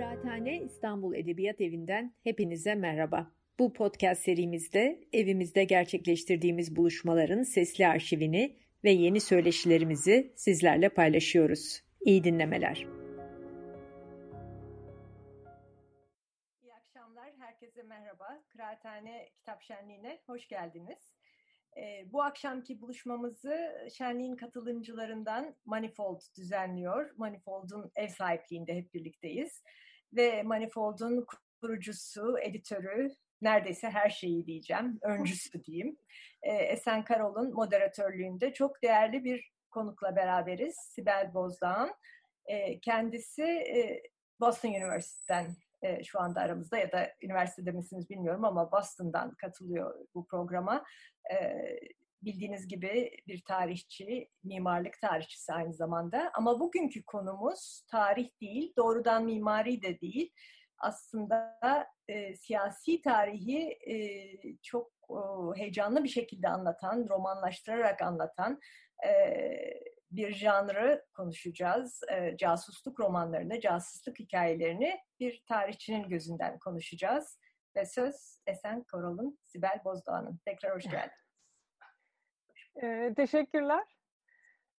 Kıraathane İstanbul Edebiyat Evi'nden hepinize merhaba. Bu podcast serimizde evimizde gerçekleştirdiğimiz buluşmaların sesli arşivini ve yeni söyleşilerimizi sizlerle paylaşıyoruz. İyi dinlemeler. İyi akşamlar, herkese merhaba. Kıraathane Kitap Şenliği'ne hoş geldiniz. E, bu akşamki buluşmamızı şenliğin katılımcılarından Manifold düzenliyor. Manifold'un ev sahipliğinde hep birlikteyiz. Ve Manifold'un kurucusu, editörü, neredeyse her şeyi diyeceğim, öncüsü diyeyim. E, Esen Karol'un moderatörlüğünde çok değerli bir konukla beraberiz. Sibel Bozdağ'ın. E, kendisi e, Boston University'den e, şu anda aramızda ya da üniversitede misiniz bilmiyorum ama Boston'dan katılıyor bu programa. E, bildiğiniz gibi bir tarihçi, mimarlık tarihçisi aynı zamanda. Ama bugünkü konumuz tarih değil, doğrudan mimari de değil. Aslında e, siyasi tarihi e, çok e, heyecanlı bir şekilde anlatan, romanlaştırarak anlatan e, bir janrı konuşacağız. E, casusluk romanlarını, casusluk hikayelerini bir tarihçinin gözünden konuşacağız. Ve söz Esen Korol'un, Sibel Bozdağ'ın. Tekrar hoş geldin. E, teşekkürler.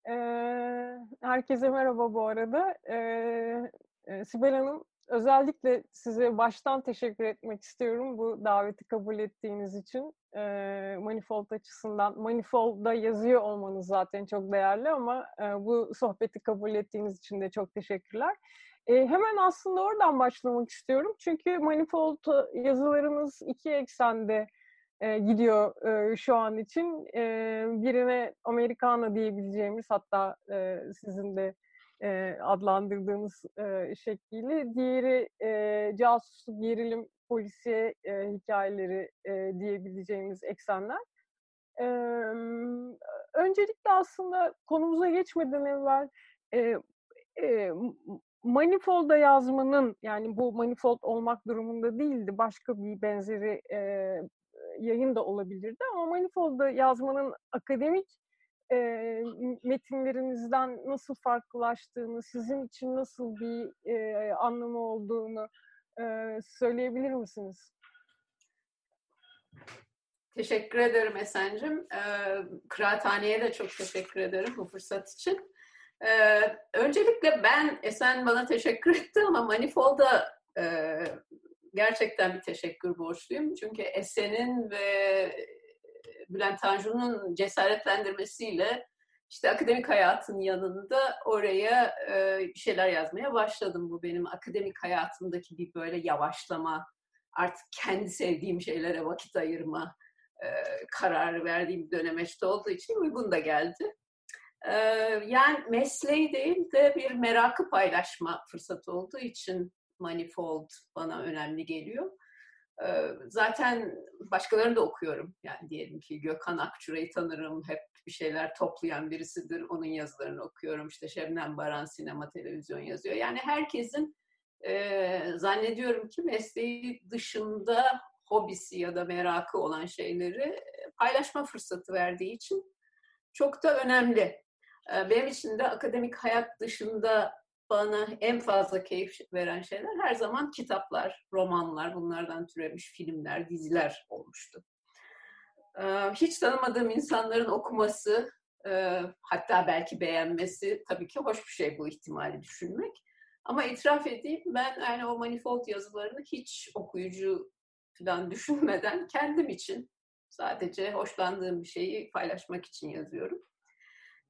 E, herkese merhaba bu arada. E, Sibel Hanım, özellikle size baştan teşekkür etmek istiyorum bu daveti kabul ettiğiniz için. E, Manifold açısından, Manifold'da yazıyor olmanız zaten çok değerli ama e, bu sohbeti kabul ettiğiniz için de çok teşekkürler. E, hemen aslında oradan başlamak istiyorum. Çünkü Manifold yazılarınız iki eksende e, gidiyor e, şu an için. E, birine Americana diyebileceğimiz hatta e, sizin de e, adlandırdığınız e, şekliyle. Diğeri e, casusluk, gerilim, polisiye e, hikayeleri e, diyebileceğimiz eksenler. E, öncelikle aslında konumuza geçmeden evvel e, e, Manifold'a yazmanın yani bu Manifold olmak durumunda değildi. Başka bir benzeri e, yayın da olabilirdi ama Manifold'da yazmanın akademik e, metinlerinizden nasıl farklılaştığını, sizin için nasıl bir e, anlamı olduğunu e, söyleyebilir misiniz? Teşekkür ederim Esen'cim. Ee, kıraathaneye de çok teşekkür ederim bu fırsat için. Ee, öncelikle ben, Esen bana teşekkür etti ama Manifold'a e, gerçekten bir teşekkür borçluyum. Çünkü Esen'in ve Bülent Tanju'nun cesaretlendirmesiyle işte akademik hayatın yanında oraya e, bir şeyler yazmaya başladım. Bu benim akademik hayatımdaki bir böyle yavaşlama, artık kendi sevdiğim şeylere vakit ayırma e, kararı verdiğim dönemeçte olduğu için uygun da geldi. E, yani mesleği değil de bir merakı paylaşma fırsatı olduğu için Manifold bana önemli geliyor. Zaten başkalarını da okuyorum. Yani diyelim ki Gökhan Akçura'yı tanırım. Hep bir şeyler toplayan birisidir. Onun yazılarını okuyorum. İşte Şebnem Baran sinema, televizyon yazıyor. Yani herkesin zannediyorum ki mesleği dışında hobisi ya da merakı olan şeyleri paylaşma fırsatı verdiği için çok da önemli. Benim için de akademik hayat dışında bana en fazla keyif veren şeyler her zaman kitaplar, romanlar, bunlardan türemiş filmler, diziler olmuştu. Hiç tanımadığım insanların okuması, hatta belki beğenmesi tabii ki hoş bir şey bu ihtimali düşünmek. Ama itiraf edeyim ben yani o manifold yazılarını hiç okuyucu falan düşünmeden kendim için sadece hoşlandığım bir şeyi paylaşmak için yazıyorum.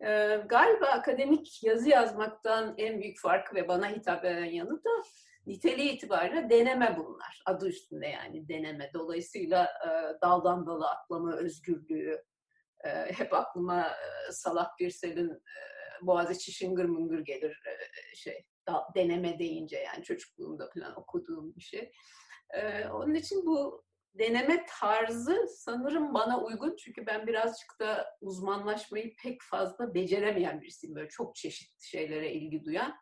Ee, galiba akademik yazı yazmaktan en büyük farkı ve bana hitap eden yanı da niteliği itibariyle deneme bunlar. Adı üstünde yani deneme. Dolayısıyla e, daldan dala atlama özgürlüğü, e, hep aklıma e, Salah Birsel'in e, Boğaziçi şıngır mıngır gelir e, şey da, deneme deyince yani çocukluğumda falan okuduğum bir şey. E, onun için bu deneme tarzı sanırım bana uygun çünkü ben birazcık da uzmanlaşmayı pek fazla beceremeyen birisiyim. Böyle çok çeşitli şeylere ilgi duyan,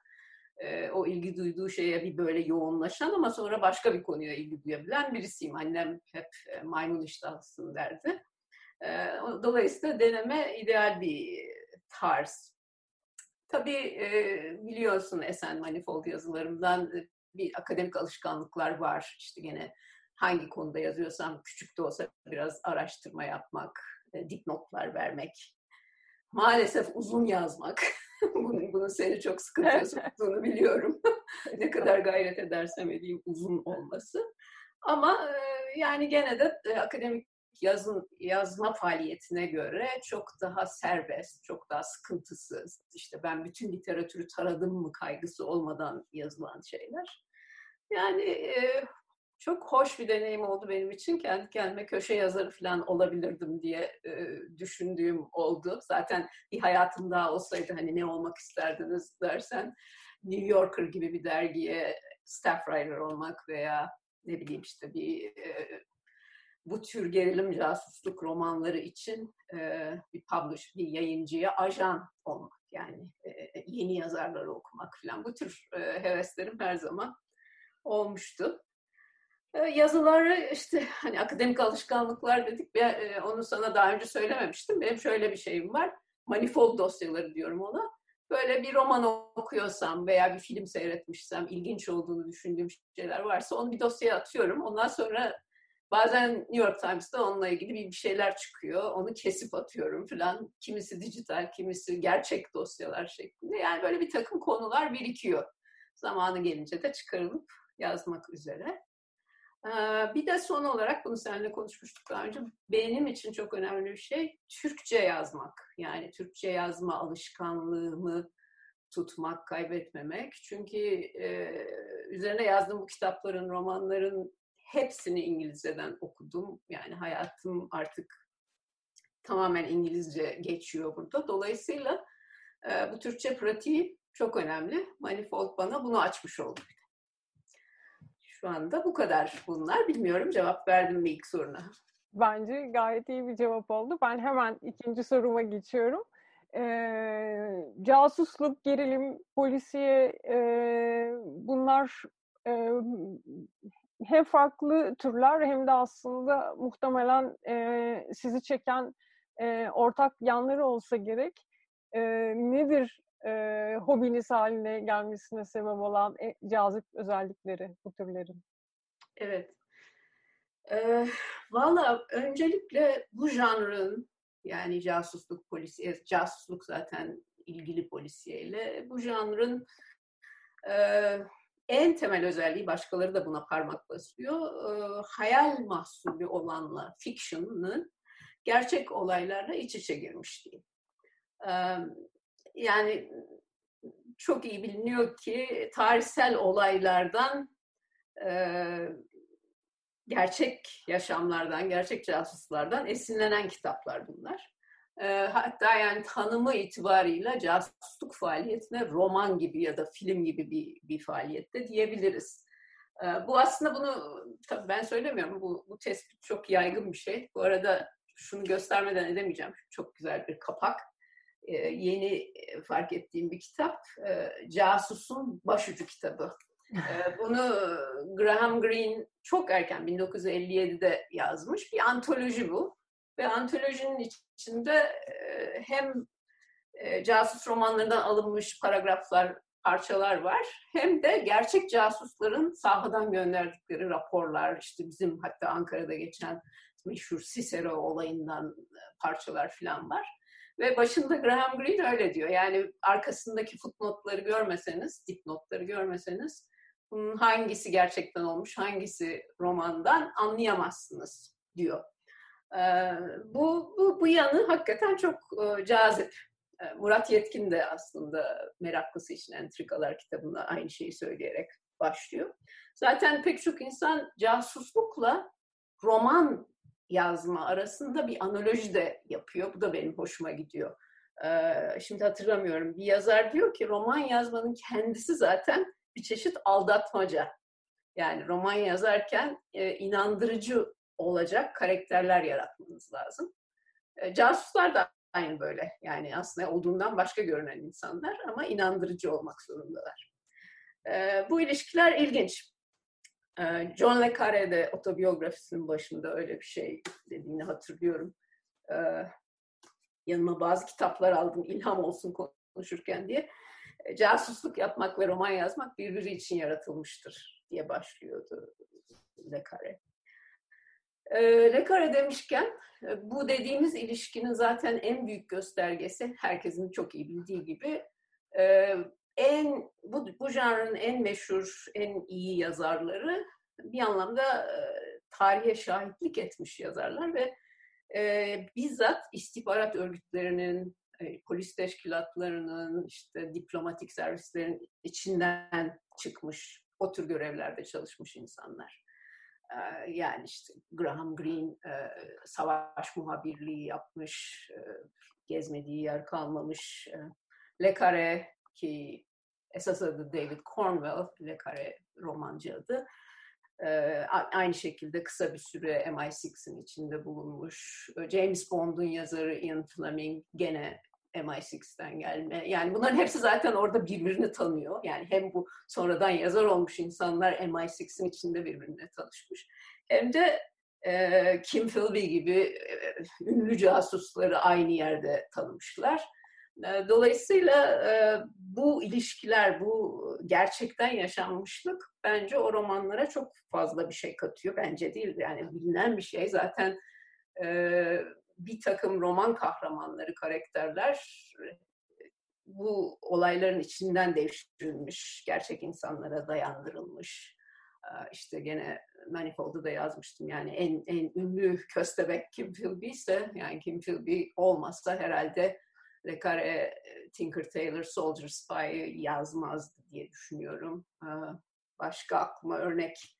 o ilgi duyduğu şeye bir böyle yoğunlaşan ama sonra başka bir konuya ilgi duyabilen birisiyim. Annem hep maymun iştahlısın derdi. Dolayısıyla deneme ideal bir tarz. Tabii biliyorsun Esen Manifold yazılarımdan bir akademik alışkanlıklar var. İşte gene hangi konuda yazıyorsam küçük de olsa biraz araştırma yapmak, e, dipnotlar vermek. Maalesef uzun yazmak. bunun, bunun seni çok sıkıntıya soktuğunu biliyorum. ne kadar gayret edersem edeyim uzun olması. Ama e, yani gene de e, akademik yazın yazma faaliyetine göre çok daha serbest, çok daha sıkıntısız. İşte ben bütün literatürü taradım mı kaygısı olmadan yazılan şeyler. Yani e, çok hoş bir deneyim oldu benim için. Kendi kendime köşe yazarı falan olabilirdim diye e, düşündüğüm oldu. Zaten bir hayatım daha olsaydı hani ne olmak isterdiniz dersen New Yorker gibi bir dergiye staff writer olmak veya ne bileyim işte bir e, bu tür gerilim casusluk romanları için e, bir publish, bir yayıncıya ajan olmak yani e, yeni yazarları okumak falan bu tür e, heveslerim her zaman olmuştu. E, yazıları işte hani akademik alışkanlıklar dedik ve e, onu sana daha önce söylememiştim. Benim şöyle bir şeyim var. Manifold dosyaları diyorum ona. Böyle bir roman okuyorsam veya bir film seyretmişsem, ilginç olduğunu düşündüğüm şeyler varsa onu bir dosyaya atıyorum. Ondan sonra Bazen New York Times'ta onunla ilgili bir şeyler çıkıyor. Onu kesip atıyorum falan. Kimisi dijital, kimisi gerçek dosyalar şeklinde. Yani böyle bir takım konular birikiyor. Zamanı gelince de çıkarılıp yazmak üzere. Bir de son olarak bunu seninle konuşmuştuk daha önce. Benim için çok önemli bir şey Türkçe yazmak. Yani Türkçe yazma alışkanlığımı tutmak, kaybetmemek. Çünkü üzerine yazdığım bu kitapların, romanların hepsini İngilizceden okudum. Yani hayatım artık tamamen İngilizce geçiyor burada. Dolayısıyla bu Türkçe pratiği çok önemli. Manifold bana bunu açmış oldu. Şu anda bu kadar bunlar. Bilmiyorum cevap verdim mi ilk soruna? Bence gayet iyi bir cevap oldu. Ben hemen ikinci soruma geçiyorum. E, casusluk, gerilim, polisiye e, bunlar e, hem farklı türler hem de aslında muhtemelen e, sizi çeken e, ortak yanları olsa gerek. E, nedir e, hobiniz haline gelmesine sebep olan e, cazip özellikleri bu türlerin? Evet. E, Valla öncelikle bu janrın yani casusluk polisiye, casusluk zaten ilgili polisiyeyle bu janrın e, en temel özelliği başkaları da buna parmak basıyor. E, hayal mahsulü olanla fiction'ın gerçek olaylarla iç içe girmişliği. E, yani çok iyi biliniyor ki tarihsel olaylardan e, gerçek yaşamlardan, gerçek casuslardan esinlenen kitaplar bunlar. E, hatta yani tanımı itibarıyla casusluk faaliyetine roman gibi ya da film gibi bir, bir faaliyette diyebiliriz. E, bu aslında bunu tabii ben söylemiyorum. Bu, bu tespit çok yaygın bir şey. Bu arada şunu göstermeden edemeyeceğim. Çok güzel bir kapak. E, yeni fark ettiğim bir kitap. E, Casus'un başucu kitabı. E, bunu Graham Greene çok erken 1957'de yazmış. Bir antoloji bu. Ve antolojinin içinde hem casus romanlarından alınmış paragraflar, parçalar var. Hem de gerçek casusların sahadan gönderdikleri raporlar, işte bizim hatta Ankara'da geçen meşhur Cicero olayından parçalar falan var. Ve başında Graham Greene öyle diyor. Yani arkasındaki footnotları görmeseniz, dipnotları görmeseniz bunun hangisi gerçekten olmuş, hangisi romandan anlayamazsınız diyor. Bu, bu, bu yanı hakikaten çok cazip. Murat Yetkin de aslında meraklısı için Entrikalar kitabında aynı şeyi söyleyerek başlıyor. Zaten pek çok insan casuslukla roman yazma arasında bir analoji de yapıyor. Bu da benim hoşuma gidiyor. Şimdi hatırlamıyorum. Bir yazar diyor ki roman yazmanın kendisi zaten bir çeşit aldatmaca. Yani roman yazarken inandırıcı olacak karakterler yaratmanız lazım. E, casuslar da aynı böyle. Yani aslında olduğundan başka görünen insanlar ama inandırıcı olmak zorundalar. E, bu ilişkiler ilginç. E, John le Carre de otobiyografisinin başında öyle bir şey dediğini hatırlıyorum. E, yanıma bazı kitaplar aldım ilham olsun konuşurken diye. e, casusluk yapmak ve roman yazmak birbiri için yaratılmıştır diye başlıyordu Le Carre. E, Le Carre demişken e, bu dediğimiz ilişkinin zaten en büyük göstergesi herkesin çok iyi bildiği gibi en bu, bu janrın en meşhur, en iyi yazarları bir anlamda tarihe şahitlik etmiş yazarlar ve e, bizzat istihbarat örgütlerinin, e, polis teşkilatlarının, işte diplomatik servislerin içinden çıkmış, o tür görevlerde çalışmış insanlar. Yani işte Graham Greene savaş muhabirliği yapmış, gezmediği yer kalmamış. Le Carre ki esas adı David Cornwell, Le Carre romancı adı aynı şekilde kısa bir süre MI6'in içinde bulunmuş. James Bond'un yazarı Ian Fleming gene MI6'den gelme. Yani bunların hepsi zaten orada birbirini tanıyor. Yani hem bu sonradan yazar olmuş insanlar MI6'in içinde birbirine tanışmış. Hem de e, Kim Philby gibi e, ünlü casusları aynı yerde tanımışlar. Dolayısıyla bu ilişkiler, bu gerçekten yaşanmışlık bence o romanlara çok fazla bir şey katıyor. Bence değil yani bilinen bir şey. Zaten bir takım roman kahramanları, karakterler bu olayların içinden devşirilmiş, gerçek insanlara dayandırılmış. İşte gene Manifold'u da yazmıştım yani en, en ünlü köstebek Kim Philby ise yani Kim Philby olmazsa herhalde Le Carre, Tinker Tailor, Soldier Spy'ı yazmazdı diye düşünüyorum. Başka aklıma örnek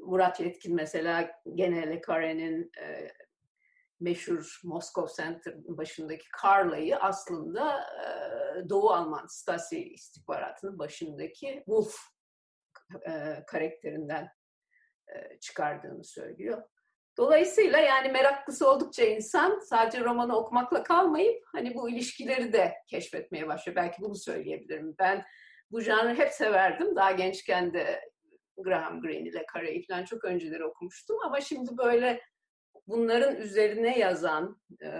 Murat Yetkin mesela gene Le Carre'nin meşhur Moskov Center başındaki Karla'yı aslında Doğu Alman Stasi istihbaratının başındaki Wolf karakterinden çıkardığını söylüyor. Dolayısıyla yani meraklısı oldukça insan sadece romanı okumakla kalmayıp hani bu ilişkileri de keşfetmeye başlıyor. Belki bunu söyleyebilirim. Ben bu janrı hep severdim. Daha gençken de Graham Greene ile Carey'i falan çok önceleri okumuştum. Ama şimdi böyle bunların üzerine yazan e,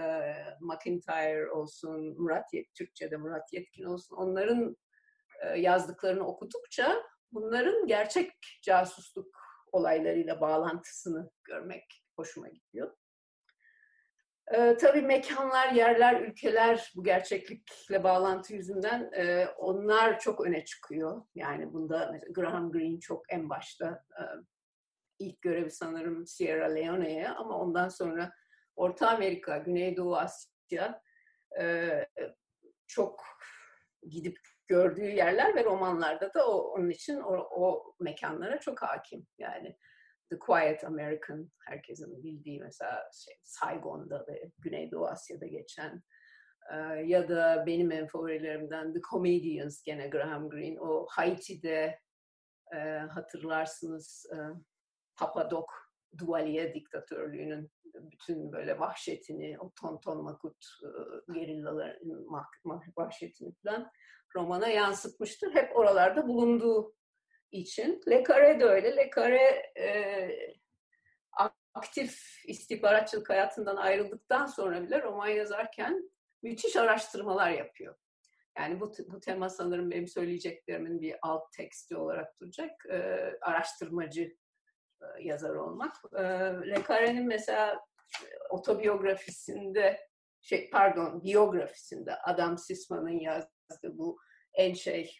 McIntyre olsun, Murat Yet, Türkçe'de Murat Yetkin olsun onların e, yazdıklarını okudukça bunların gerçek casusluk olaylarıyla bağlantısını görmek hoşuma gidiyor. Ee, tabii mekanlar, yerler, ülkeler bu gerçeklikle bağlantı yüzünden e, onlar çok öne çıkıyor. Yani bunda Graham Greene çok en başta e, ilk görevi sanırım Sierra Leone'ye ama ondan sonra Orta Amerika, Güneydoğu Asya e, çok gidip gördüğü yerler ve romanlarda da o, onun için o, o mekanlara çok hakim. Yani The Quiet American herkesin bildiği mesela şey, Saigon'da ve Güneydoğu Asya'da geçen e, ya da benim en favorilerimden The Comedians gene Graham Greene o Haiti'de e, hatırlarsınız e, Papadok Duvalier diktatörlüğünün bütün böyle vahşetini, o tonton makut gerillaların vahşetini falan romana yansıtmıştır. Hep oralarda bulunduğu için. Le Carre de öyle. Le Carre e, aktif istihbaratçılık hayatından ayrıldıktan sonra bile roman yazarken müthiş araştırmalar yapıyor. Yani bu, bu tema sanırım benim söyleyeceklerimin bir alt teksti olarak duracak. E, araştırmacı e, yazar olmak. E, Le Carre'nin mesela otobiyografisinde şey pardon biyografisinde Adam Sisman'ın yazdığı bu en şey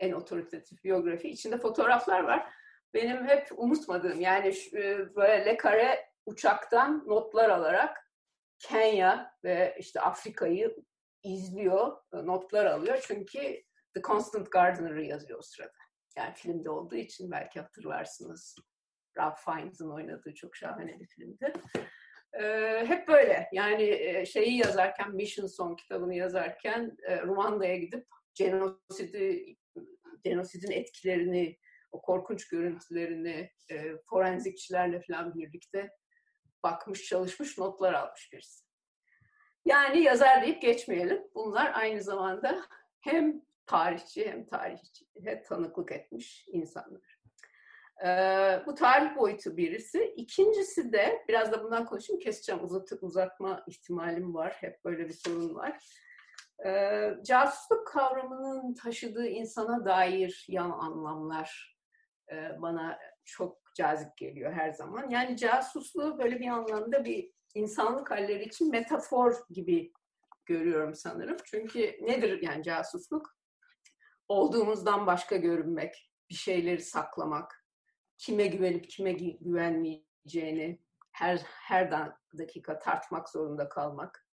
en otoritatif biyografi içinde fotoğraflar var. Benim hep unutmadığım yani e, böyle Le Carre uçaktan notlar alarak Kenya ve işte Afrika'yı izliyor, notlar alıyor. Çünkü The Constant Gardener'ı yazıyor o sırada. Yani filmde olduğu için belki hatırlarsınız. Ralph Fiennes'in oynadığı çok şahane bir filmdi. Ee, hep böyle yani şeyi yazarken Mission Song kitabını yazarken e, Ruanda'ya gidip genosidi genosidin etkilerini, o korkunç görüntülerini e, forenzikçilerle falan birlikte bakmış, çalışmış, notlar almış birisi. Yani yazar deyip geçmeyelim. Bunlar aynı zamanda hem tarihçi hem tarihçiye tanıklık etmiş insanlar. Ee, bu tarih boyutu birisi. İkincisi de, biraz da bundan konuşayım, keseceğim, uzat, uzatma ihtimalim var. Hep böyle bir sorun var. E, casusluk kavramının taşıdığı insana dair yan anlamlar e, bana çok cazip geliyor her zaman. Yani casusluğu böyle bir anlamda bir insanlık halleri için metafor gibi görüyorum sanırım. Çünkü nedir yani casusluk? Olduğumuzdan başka görünmek, bir şeyleri saklamak, kime güvenip kime güvenmeyeceğini her her dakika tartmak zorunda kalmak,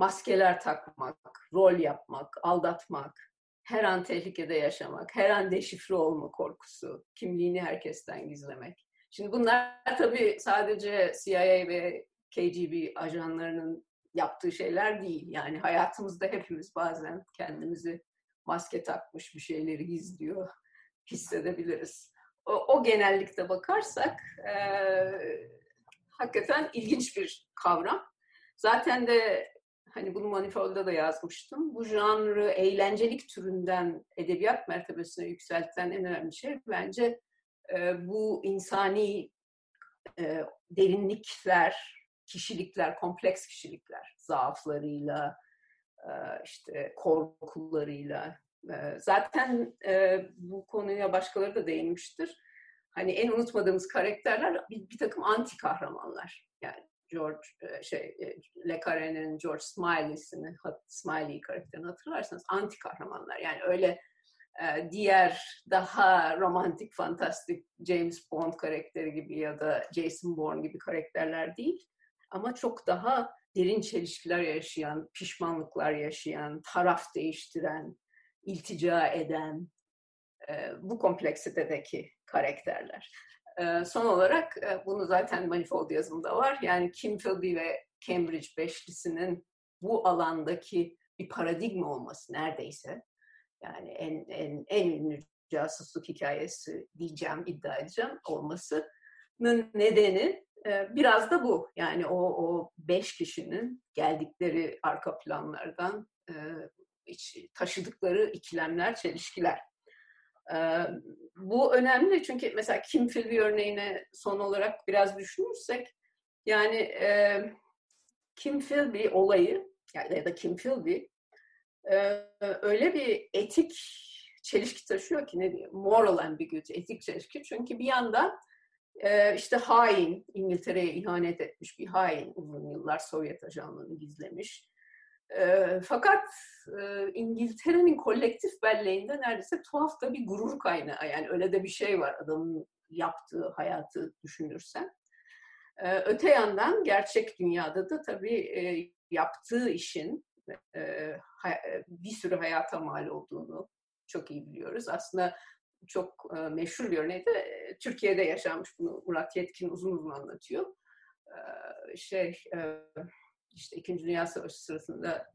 maskeler takmak, rol yapmak, aldatmak, her an tehlikede yaşamak, her an deşifre olma korkusu, kimliğini herkesten gizlemek. Şimdi bunlar tabii sadece CIA ve KGB ajanlarının yaptığı şeyler değil. Yani hayatımızda hepimiz bazen kendimizi maske takmış bir şeyleri gizliyor, hissedebiliriz. O, o genellikte bakarsak e, hakikaten ilginç bir kavram. Zaten de hani bunu Manifold'da da yazmıştım. Bu janrı eğlencelik türünden edebiyat mertebesine yükselten en önemli şey bence e, bu insani e, derinlikler, kişilikler, kompleks kişilikler, zaaflarıyla, e, işte korkularıyla. Zaten bu konuya başkaları da değinmiştir. Hani en unutmadığımız karakterler bir, bir takım anti kahramanlar. Yani George şey Le Carre'nin George Smiley'sini, Smiley karakterini hatırlarsanız anti kahramanlar. Yani öyle diğer daha romantik, fantastik James Bond karakteri gibi ya da Jason Bourne gibi karakterler değil. Ama çok daha derin çelişkiler yaşayan, pişmanlıklar yaşayan, taraf değiştiren, iltica eden, bu kompleksitedeki karakterler. Son olarak bunu zaten Manifold yazımında var. Yani Kim Philby ve Cambridge beşlisinin bu alandaki bir paradigma olması neredeyse yani en en en ünlü casusluk hikayesi diyeceğim, iddia edeceğim olmasının nedeni biraz da bu. Yani o, o beş kişinin geldikleri arka planlardan taşıdıkları ikilemler, çelişkiler. Bu önemli çünkü mesela Kim Philby örneğine son olarak biraz düşünürsek yani Kim Philby olayı ya da Kim Philby öyle bir etik çelişki taşıyor ki ne diyeyim moral ambiguity, etik çelişki. Çünkü bir yandan işte hain, İngiltere'ye ihanet etmiş bir hain uzun yıllar Sovyet ajanlığını gizlemiş. Fakat İngiltere'nin kolektif belleğinde neredeyse tuhaf da bir gurur kaynağı. Yani öyle de bir şey var adamın yaptığı hayatı düşünürsen. öte yandan gerçek dünyada da tabii yaptığı işin bir sürü hayata mal olduğunu çok iyi biliyoruz. Aslında çok meşhur bir örneği de Türkiye'de yaşanmış bunu Murat Yetkin uzun uzun anlatıyor. Şey işte İkinci Dünya Savaşı sırasında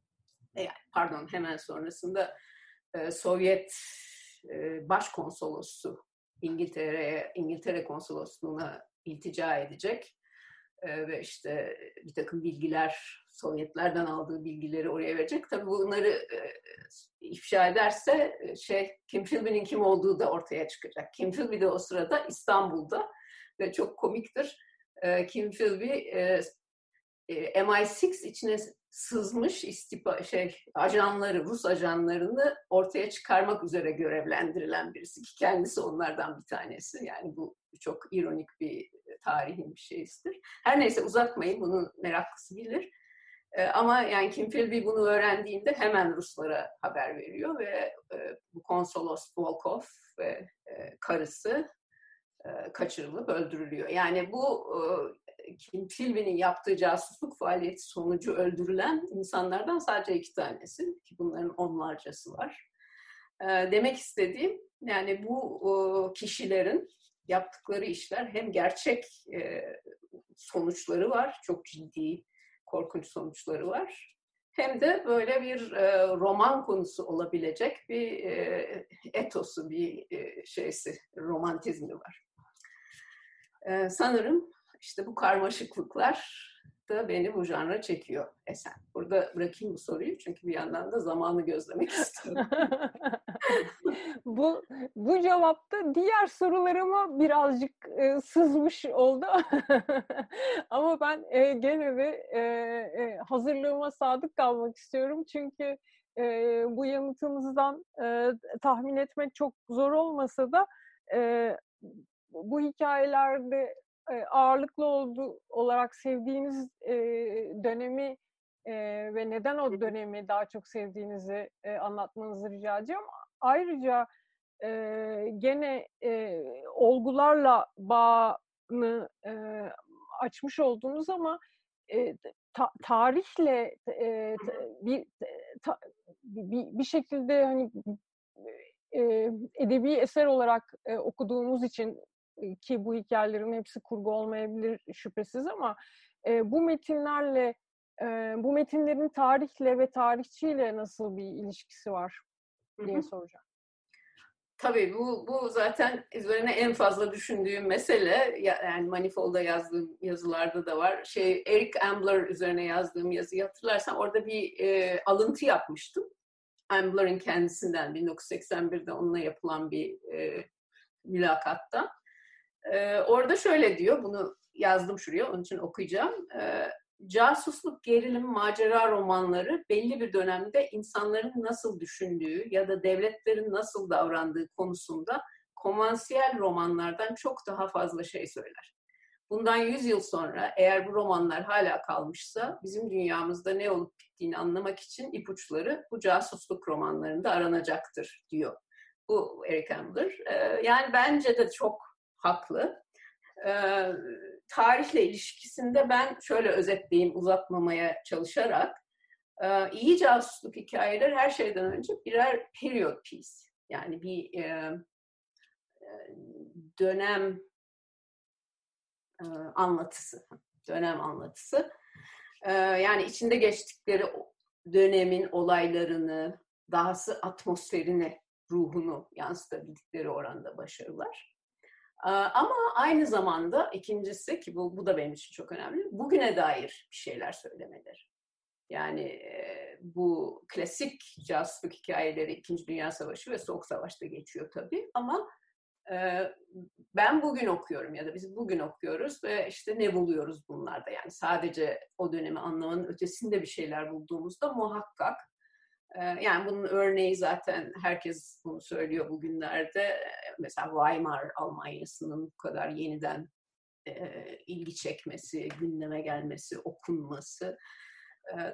yani pardon hemen sonrasında Sovyet başkonsolosu İngiltere'ye İngiltere konsolosluğuna iltica edecek ve işte bir takım bilgiler Sovyetlerden aldığı bilgileri oraya verecek. Tabii bunları e, ifşa ederse e, şey Kim Philby'nin kim olduğu da ortaya çıkacak. Kim Philby de o sırada İstanbul'da ve çok komiktir. E, Kim Philby e, e, MI6 içine sızmış istipa şey ajanları, Rus ajanlarını ortaya çıkarmak üzere görevlendirilen birisi ki kendisi onlardan bir tanesi. Yani bu çok ironik bir tarihin bir şeysidir. Her neyse uzatmayın bunu meraklısı bilir. E, ama yani Kim Philby bunu öğrendiğinde hemen Ruslara haber veriyor ve e, bu konsolos Volkov ve e, karısı kaçırılıp öldürülüyor. Yani bu Kim Philby'nin yaptığı casusluk faaliyeti sonucu öldürülen insanlardan sadece iki tanesi ki bunların onlarcası var. E, demek istediğim yani bu kişilerin yaptıkları işler hem gerçek e, sonuçları var, çok ciddi korkunç sonuçları var. Hem de böyle bir e, roman konusu olabilecek bir e, etosu, bir şeysi, romantizmi var. E, sanırım işte bu karmaşıklıklar da beni bu janra çekiyor Esen. Burada bırakayım bu soruyu çünkü bir yandan da zamanı gözlemek istiyorum. bu bu cevapta diğer sorularıma birazcık e, sızmış oldu. Ama ben e, gene de e, e, hazırlığıma sadık kalmak istiyorum çünkü e, bu yanıtınızdan e, tahmin etmek çok zor olmasa da e, bu hikayelerde ağırlıklı olduğu olarak sevdiğiniz e, dönemi e, ve neden o dönemi daha çok sevdiğinizi e, anlatmanızı rica edeceğim. Ayrıca e, gene e, olgularla bağını e, açmış oldunuz ama e, ta, tarihle e, bir, ta, bir bir şekilde hani e, edebi eser olarak e, okuduğumuz için ki bu hikayelerin hepsi kurgu olmayabilir şüphesiz ama e, bu metinlerle e, bu metinlerin tarihle ve tarihçiyle nasıl bir ilişkisi var diye soracağım. Tabii bu, bu zaten üzerine en fazla düşündüğüm mesele yani Manifold'da yazdığım yazılarda da var. Şey Eric Ambler üzerine yazdığım yazıyı hatırlarsan orada bir e, alıntı yapmıştım. Ambler'ın kendisinden 1981'de onunla yapılan bir e, mülakatta. E, orada şöyle diyor, bunu yazdım şuraya, onun için okuyacağım. E, casusluk, gerilim, macera romanları belli bir dönemde insanların nasıl düşündüğü ya da devletlerin nasıl davrandığı konusunda konvansiyel romanlardan çok daha fazla şey söyler. Bundan 100 yıl sonra eğer bu romanlar hala kalmışsa bizim dünyamızda ne olup bittiğini anlamak için ipuçları bu casusluk romanlarında aranacaktır diyor. Bu Eric Ambler. Ee, yani bence de çok haklı. Ee, tarihle ilişkisinde ben şöyle özetleyeyim uzatmamaya çalışarak e, iyi casusluk hikayeler her şeyden önce birer period piece. Yani bir e, e dönem e, anlatısı, dönem anlatısı. E, yani içinde geçtikleri dönemin olaylarını, dahası atmosferini, ruhunu yansıtabildikleri oranda başarılar. Ama aynı zamanda ikincisi ki bu, bu da benim için çok önemli, bugüne dair bir şeyler söylemeleri. Yani bu klasik casusluk hikayeleri İkinci Dünya Savaşı ve Soğuk Savaş'ta geçiyor tabii ama ben bugün okuyorum ya da biz bugün okuyoruz ve işte ne buluyoruz bunlarda yani sadece o dönemi anlamanın ötesinde bir şeyler bulduğumuzda muhakkak yani bunun örneği zaten herkes bunu söylüyor bugünlerde. Mesela Weimar Almanyası'nın bu kadar yeniden ilgi çekmesi, gündeme gelmesi, okunması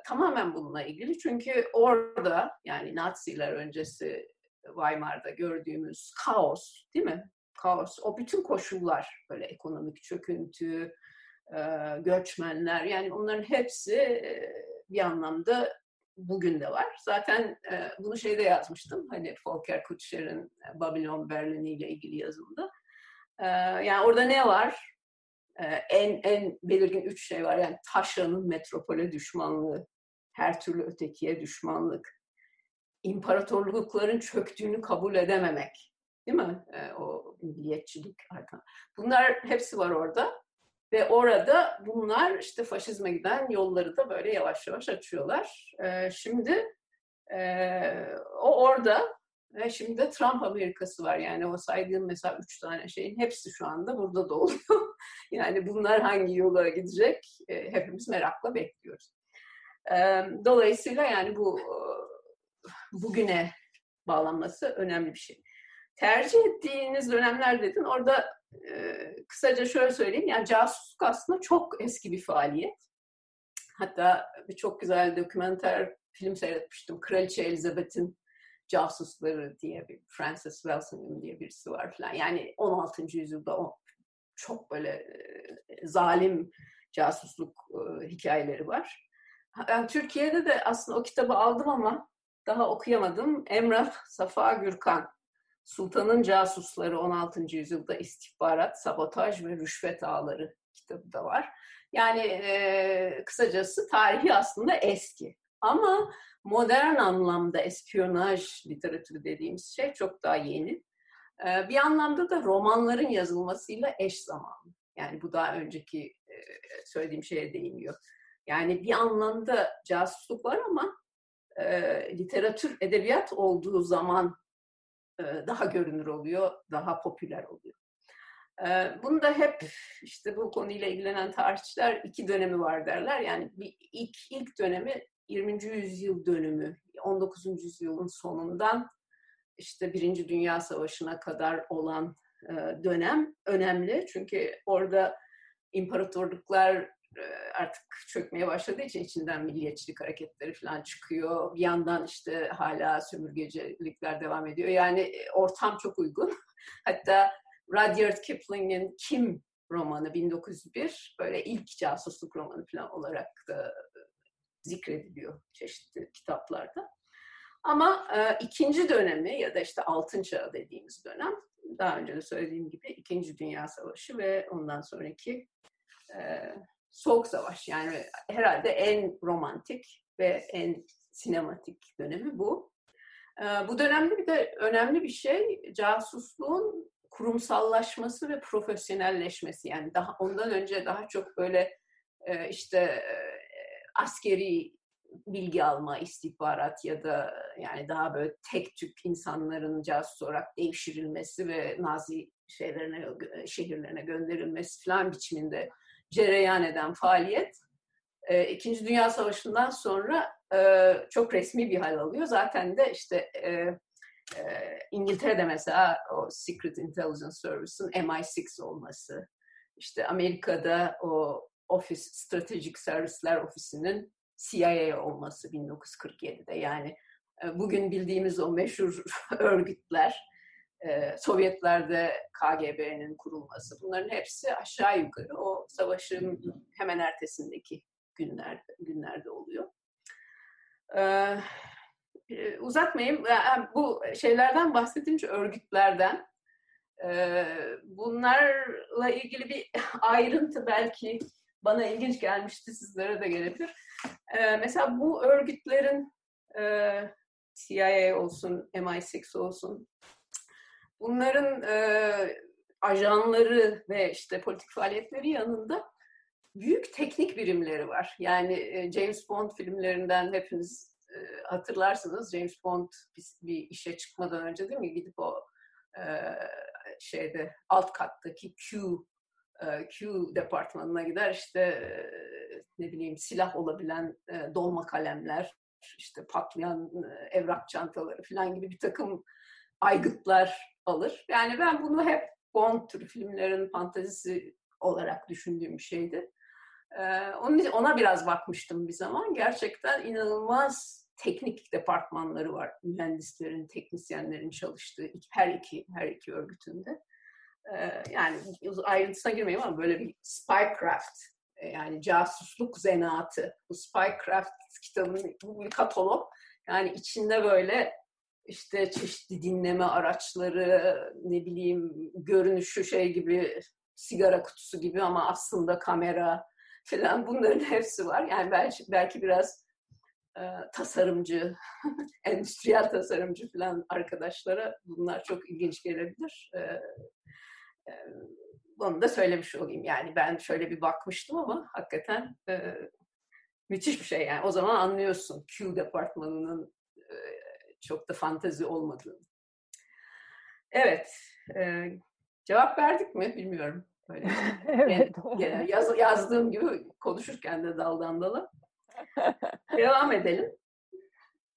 tamamen bununla ilgili. Çünkü orada yani Naziler öncesi Weimar'da gördüğümüz kaos değil mi? Kaos. O bütün koşullar böyle ekonomik çöküntü, göçmenler yani onların hepsi bir anlamda bugün de var. Zaten e, bunu şeyde yazmıştım. Hani Volker Kutscher'in Babylon Berlin ile ilgili yazımda. E, yani orada ne var? E, en en belirgin üç şey var. Yani taşranın metropole düşmanlığı, her türlü ötekiye düşmanlık, imparatorlukların çöktüğünü kabul edememek. Değil mi? E, o milliyetçilik. Bunlar hepsi var orada. Ve orada bunlar işte faşizme giden yolları da böyle yavaş yavaş açıyorlar. Ee, şimdi e, o orada ve şimdi de Trump Amerikası var. Yani o saydığım mesela üç tane şeyin hepsi şu anda burada da oluyor. yani bunlar hangi yola gidecek e, hepimiz merakla bekliyoruz. E, dolayısıyla yani bu bugüne bağlanması önemli bir şey. Tercih ettiğiniz dönemler dedin. Orada kısaca şöyle söyleyeyim. Yani casusluk aslında çok eski bir faaliyet. Hatta bir çok güzel dokümenter film seyretmiştim. Kraliçe Elizabeth'in casusları diye bir Francis Walsingham diye birisi var falan. Yani 16. yüzyılda o çok böyle e, zalim casusluk e, hikayeleri var. Ben Türkiye'de de aslında o kitabı aldım ama daha okuyamadım. Emrah Safa Gürkan Sultanın Casusları 16. yüzyılda istihbarat, sabotaj ve rüşvet ağları kitabı da var. Yani e, kısacası tarihi aslında eski. Ama modern anlamda espiyonaj literatürü dediğimiz şey çok daha yeni. E, bir anlamda da romanların yazılmasıyla eş zamanlı. Yani bu daha önceki e, söylediğim şeye değiniyor. Yani bir anlamda casusluk var ama e, literatür, edebiyat olduğu zaman daha görünür oluyor, daha popüler oluyor. Bunu da hep işte bu konuyla ilgilenen tarihçiler iki dönemi var derler. Yani bir ilk ilk dönemi 20. yüzyıl dönümü, 19. yüzyılın sonundan işte Birinci Dünya Savaşı'na kadar olan dönem önemli. Çünkü orada imparatorluklar artık çökmeye başladığı için içinden milliyetçilik hareketleri falan çıkıyor. Bir yandan işte hala sömürgecilikler devam ediyor. Yani e, ortam çok uygun. Hatta Rudyard Kipling'in Kim romanı 1901 böyle ilk casusluk romanı falan olarak da zikrediliyor çeşitli kitaplarda. Ama e, ikinci dönemi ya da işte altın çağı dediğimiz dönem daha önce de söylediğim gibi İkinci Dünya Savaşı ve ondan sonraki e, Soğuk Savaş. Yani herhalde en romantik ve en sinematik dönemi bu. E, bu dönemde bir de önemli bir şey casusluğun kurumsallaşması ve profesyonelleşmesi. Yani daha ondan önce daha çok böyle e, işte e, askeri bilgi alma, istihbarat ya da yani daha böyle tek tük insanların casus olarak devşirilmesi ve Nazi şeylerine, şehirlerine gönderilmesi falan biçiminde cereyan eden faaliyet e, İkinci Dünya Savaşı'ndan sonra e, çok resmi bir hal alıyor. Zaten de işte e, e, İngiltere'de mesela o Secret Intelligence Service'ın MI6 olması, işte Amerika'da o Office Stratejik Servisler Ofisi'nin CIA olması 1947'de yani e, bugün bildiğimiz o meşhur örgütler, Sovyetlerde KGB'nin kurulması bunların hepsi aşağı yukarı o savaşın hemen ertesindeki günlerde, günlerde oluyor. E, uzatmayayım. Bu şeylerden bahsedince örgütlerden bunlarla ilgili bir ayrıntı belki bana ilginç gelmişti, sizlere de gelebilir. Mesela bu örgütlerin CIA olsun, MI6 olsun, bunların e, ajanları ve işte politik faaliyetleri yanında büyük teknik birimleri var. Yani e, James Bond filmlerinden hepiniz e, hatırlarsınız. James Bond bir, bir işe çıkmadan önce değil mi gidip o e, şeyde alt kattaki Q e, Q departmanına gider işte e, ne bileyim silah olabilen e, dolma kalemler, işte patlayan evrak çantaları falan gibi bir takım aygıtlar alır. Yani ben bunu hep Bond türü filmlerin fantazisi olarak düşündüğüm bir şeydi. ona biraz bakmıştım bir zaman. Gerçekten inanılmaz teknik departmanları var. Mühendislerin, teknisyenlerin çalıştığı her iki her iki örgütünde. Ee, yani ayrıntısına girmeyeyim ama böyle bir spycraft e, yani casusluk zanaatı bu spycraft kitabının bu bir katalog yani içinde böyle işte çeşitli dinleme araçları ne bileyim görünüşü şey gibi sigara kutusu gibi ama aslında kamera falan bunların hepsi var. Yani belki, belki biraz e, tasarımcı, endüstriyel tasarımcı falan arkadaşlara bunlar çok ilginç gelebilir. E, onu da söylemiş olayım. Yani ben şöyle bir bakmıştım ama hakikaten e, müthiş bir şey yani. O zaman anlıyorsun Q departmanının e, çok da fantazi olmadığını. Evet. E, cevap verdik mi bilmiyorum. Böyle. evet. Yani, yaz, yazdığım gibi konuşurken de daldan dala. Devam edelim.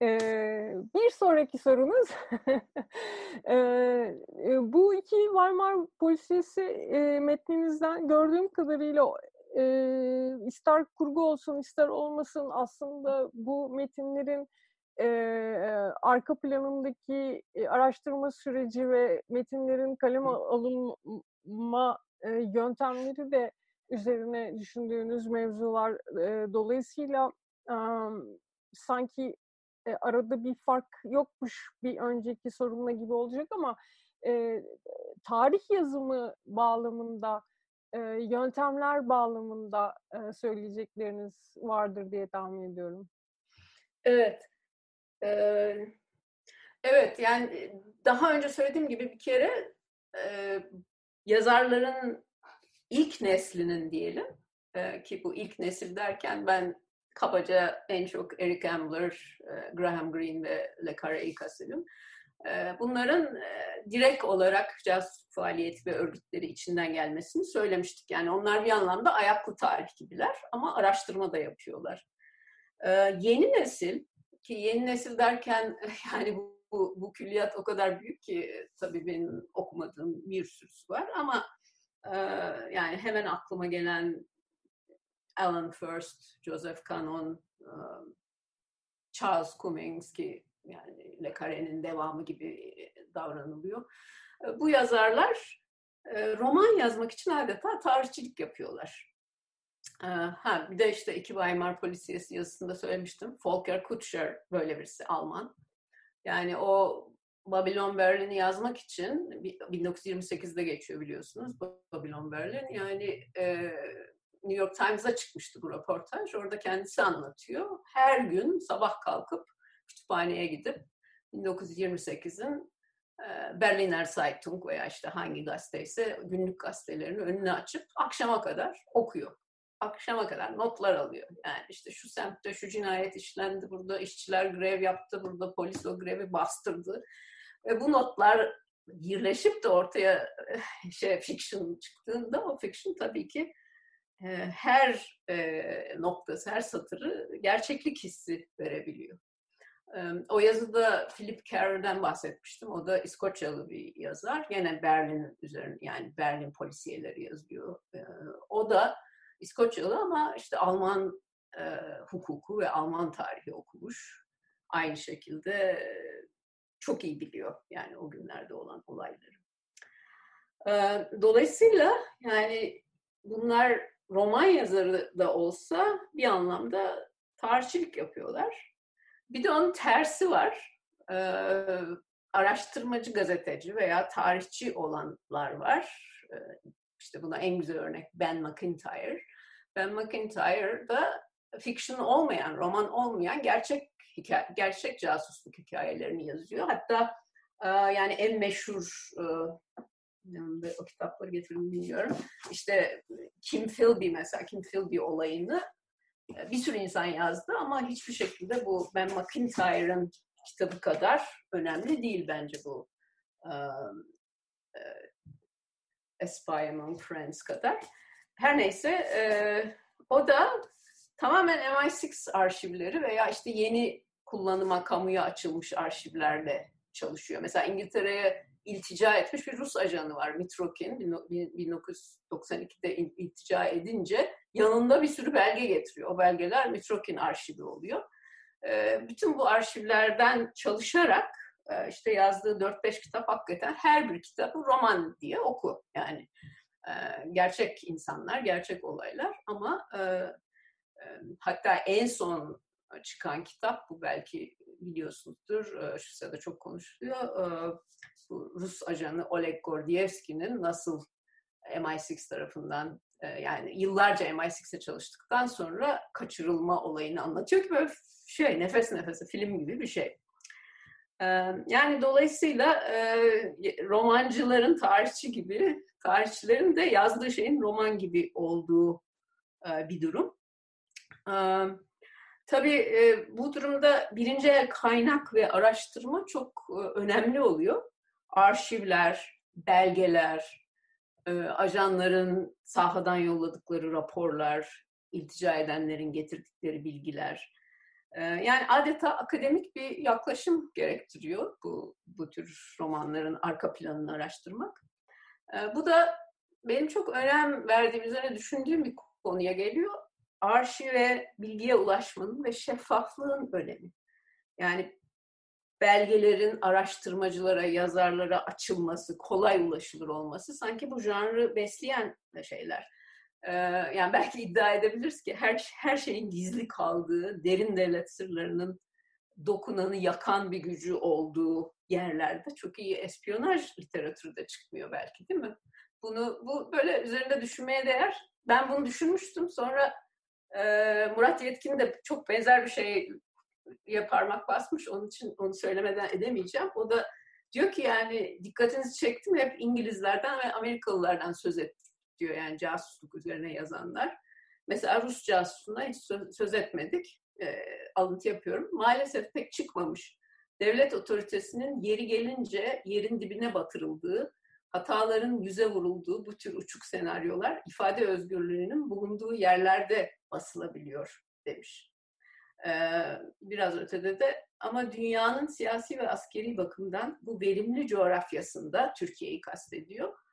Ee, bir sonraki sorunuz ee, bu iki Weimar Polisiyesi e, metninizden gördüğüm kadarıyla e, ister kurgu olsun ister olmasın aslında bu metinlerin e, arka planındaki e, araştırma süreci ve metinlerin kaleme alınma e, yöntemleri de üzerine düşündüğünüz mevzular e, dolayısıyla e, sanki e, arada bir fark yokmuş bir önceki sorunla gibi olacak ama e, tarih yazımı bağlamında, e, yöntemler bağlamında e, söyleyecekleriniz vardır diye tahmin ediyorum. Evet. Evet yani daha önce söylediğim gibi bir kere e, yazarların ilk neslinin diyelim e, ki bu ilk nesil derken ben kabaca en çok Eric Ambler, e, Graham Greene ve Le Carre'yi kastediyorum. E, bunların e, direkt olarak caz faaliyeti ve örgütleri içinden gelmesini söylemiştik. Yani onlar bir anlamda ayaklı tarih gibiler ama araştırma da yapıyorlar. Ee, yeni nesil ki yeni nesil derken yani bu, bu, bu külliyat o kadar büyük ki tabii benim okumadığım bir sürüsü var ama e, yani hemen aklıma gelen Alan First, Joseph Canon, e, Charles Cummings ki yani Le Carre'nin devamı gibi davranılıyor. E, bu yazarlar e, roman yazmak için adeta tarihçilik yapıyorlar. E, ha, bir de işte iki Weimar Polisiyesi yazısında söylemiştim. Volker Kutscher böyle birisi Alman. Yani o Babylon Berlin'i yazmak için 1928'de geçiyor biliyorsunuz Babylon Berlin. Yani New York Times'a çıkmıştı bu röportaj. Orada kendisi anlatıyor. Her gün sabah kalkıp kütüphaneye gidip 1928'in Berliner Zeitung veya işte hangi gazeteyse günlük gazetelerini önüne açıp akşama kadar okuyor. Akşama kadar notlar alıyor. Yani işte şu semtte şu cinayet işlendi, burada işçiler grev yaptı, burada polis o grevi bastırdı. Ve bu notlar birleşip de ortaya şey fiction çıktığında o fiction tabii ki her noktası, her satırı gerçeklik hissi verebiliyor. O yazıda Philip Carrer'den bahsetmiştim. O da İskoçyalı bir yazar. Yine Berlin üzerine yani Berlin polisiyeleri yazıyor. O da İskoçyalı ama işte Alman hukuku ve Alman tarihi okumuş. Aynı şekilde çok iyi biliyor yani o günlerde olan olayları. Dolayısıyla yani bunlar roman yazarı da olsa bir anlamda tarihçilik yapıyorlar. Bir de onun tersi var. Ee, araştırmacı gazeteci veya tarihçi olanlar var. Ee, işte buna en güzel örnek Ben McIntyre. Ben McIntyre da fiction olmayan, roman olmayan gerçek hikaye, gerçek casusluk hikayelerini yazıyor. Hatta e, yani en meşhur e, o kitapları getirdim bilmiyorum. İşte Kim Philby mesela Kim Philby olayını bir sürü insan yazdı ama hiçbir şekilde bu Ben McIntyre'ın kitabı kadar önemli değil bence bu A Spy Among Friends kadar. Her neyse e, o da tamamen MI6 arşivleri veya işte yeni kullanıma kamuya açılmış arşivlerle çalışıyor. Mesela İngiltere'ye iltica etmiş bir Rus ajanı var Mitrokin 1992'de iltica edince yanında bir sürü belge getiriyor. O belgeler Mitrokin arşivi oluyor. Bütün bu arşivlerden çalışarak işte yazdığı 4-5 kitap hakikaten her bir kitabı roman diye oku. Yani gerçek insanlar, gerçek olaylar ama hatta en son çıkan kitap bu belki biliyorsunuzdur. Şu sırada çok konuşuluyor bu Rus ajanı Oleg Gordievski'nin nasıl MI6 tarafından e, yani yıllarca MI6'e çalıştıktan sonra kaçırılma olayını anlatıyor ki böyle şey nefes nefese film gibi bir şey. Yani dolayısıyla romancıların tarihçi gibi, tarihçilerin de yazdığı şeyin roman gibi olduğu bir durum. Tabii bu durumda birinci el kaynak ve araştırma çok önemli oluyor arşivler, belgeler, ajanların sahadan yolladıkları raporlar, iltica edenlerin getirdikleri bilgiler. E, yani adeta akademik bir yaklaşım gerektiriyor bu, bu tür romanların arka planını araştırmak. E, bu da benim çok önem verdiğim üzerine düşündüğüm bir konuya geliyor. Arşive, bilgiye ulaşmanın ve şeffaflığın önemi. Yani belgelerin araştırmacılara, yazarlara açılması, kolay ulaşılır olması sanki bu janrı besleyen şeyler. Ee, yani belki iddia edebiliriz ki her her şeyin gizli kaldığı, derin devlet sırlarının dokunanı yakan bir gücü olduğu yerlerde çok iyi espiyonaj literatürü de çıkmıyor belki değil mi? Bunu bu böyle üzerinde düşünmeye değer. Ben bunu düşünmüştüm. Sonra e, Murat Yetkin de çok benzer bir şey ya parmak basmış. Onun için onu söylemeden edemeyeceğim. O da diyor ki yani dikkatinizi çektim hep İngilizlerden ve Amerikalılardan söz ettik diyor yani casusluk üzerine yazanlar. Mesela Rus casusundan hiç söz etmedik. E, alıntı yapıyorum. Maalesef pek çıkmamış. Devlet otoritesinin yeri gelince yerin dibine batırıldığı, hataların yüze vurulduğu bu tür uçuk senaryolar ifade özgürlüğünün bulunduğu yerlerde basılabiliyor demiş. biraz ötede de ama dünyanın siyasi ve askeri bakımdan bu verimli coğrafyasında Türkiye'yi kastediyor.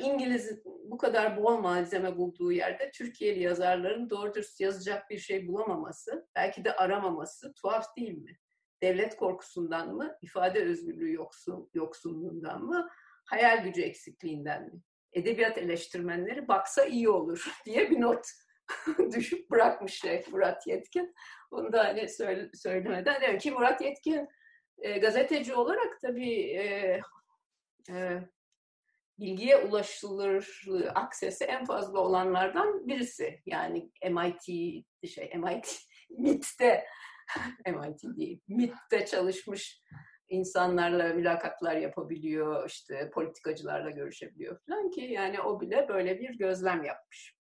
İngiliz bu kadar bol malzeme bulduğu yerde Türkiye'li yazarların doğru dürüst yazacak bir şey bulamaması, belki de aramaması tuhaf değil mi? Devlet korkusundan mı, ifade özgürlüğü yoksun, yoksunluğundan mı, hayal gücü eksikliğinden mi? Edebiyat eleştirmenleri baksa iyi olur diye bir not düşüp bırakmış şey Murat Yetkin. Onu da hani söyle, söylemeden ki Murat Yetkin e, gazeteci olarak tabii e, e, bilgiye ulaşılır aksesi en fazla olanlardan birisi. Yani MIT şey MIT MIT'te MIT değil MIT'te çalışmış insanlarla mülakatlar yapabiliyor, işte politikacılarla görüşebiliyor falan ki yani o bile böyle bir gözlem yapmış.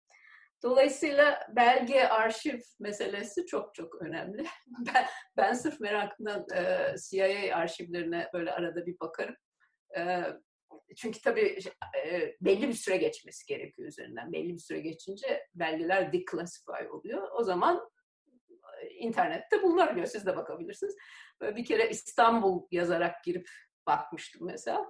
Dolayısıyla belge, arşiv meselesi çok çok önemli. Ben, ben sırf merakından e, CIA arşivlerine böyle arada bir bakarım. E, çünkü tabii belli bir süre geçmesi gerekiyor üzerinden. Belli bir süre geçince belgeler declassify oluyor. O zaman internette bulunabiliyor. Siz de bakabilirsiniz. Böyle bir kere İstanbul yazarak girip bakmıştım mesela.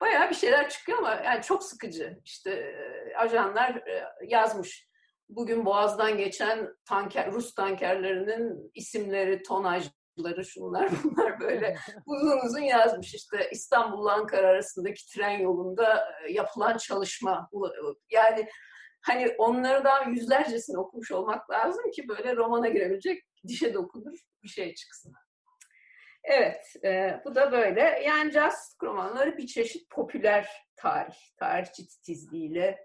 Bayağı bir şeyler çıkıyor ama yani çok sıkıcı. İşte ajanlar yazmış bugün Boğaz'dan geçen tanker, Rus tankerlerinin isimleri, tonajları, şunlar bunlar böyle uzun uzun yazmış. İşte İstanbul Ankara arasındaki tren yolunda e, yapılan çalışma. Yani hani onlardan yüzlercesini okumuş olmak lazım ki böyle romana girebilecek dişe dokunur bir şey çıksın. Evet, e, bu da böyle. Yani jazz romanları bir çeşit popüler tarih, tarihçi titizliğiyle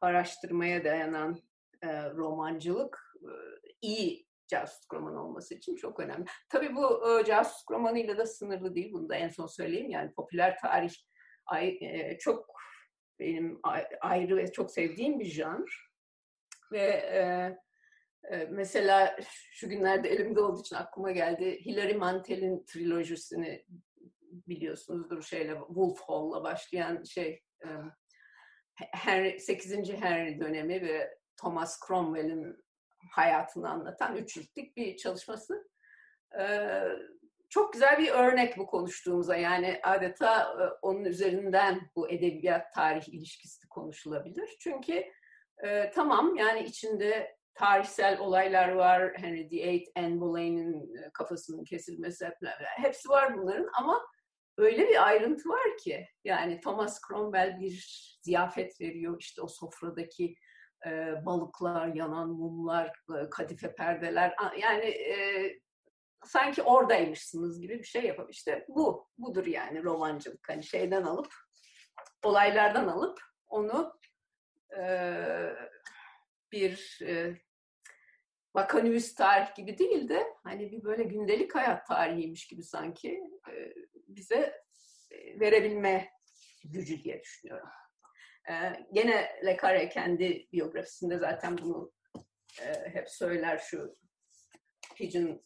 araştırmaya dayanan e, romancılık e, iyi casus roman olması için çok önemli. Tabii bu e, casus romanıyla da sınırlı değil. Bunu da en son söyleyeyim. Yani popüler tarih ay, e, çok benim ayrı ve çok sevdiğim bir janr. Ve e, e, mesela şu günlerde elimde olduğu için aklıma geldi. Hilary Mantel'in trilojisini biliyorsunuzdur şeyle Wolf Hall'la başlayan şey e, Henry, 8. Henry dönemi ve Thomas Cromwell'in hayatını anlatan üç ciltlik bir çalışması. Ee, çok güzel bir örnek bu konuştuğumuza. Yani adeta e, onun üzerinden bu edebiyat tarih ilişkisi konuşulabilir. Çünkü e, tamam yani içinde tarihsel olaylar var. Henry VIII, Anne Boleyn'in e, kafasının kesilmesi hepsi var bunların ama öyle bir ayrıntı var ki yani Thomas Cromwell bir ziyafet veriyor işte o sofradaki e, balıklar, yanan mumlar, e, kadife perdeler yani e, sanki oradaymışsınız gibi bir şey yapıp işte bu budur yani romancılık hani şeyden alıp olaylardan alıp onu e, bir e, vakanüvis tarih gibi değil de hani bir böyle gündelik hayat tarihiymiş gibi sanki e, bize verebilme gücü diye düşünüyorum. Ee, gene Le Carre kendi biyografisinde zaten bunu e, hep söyler şu Pigeon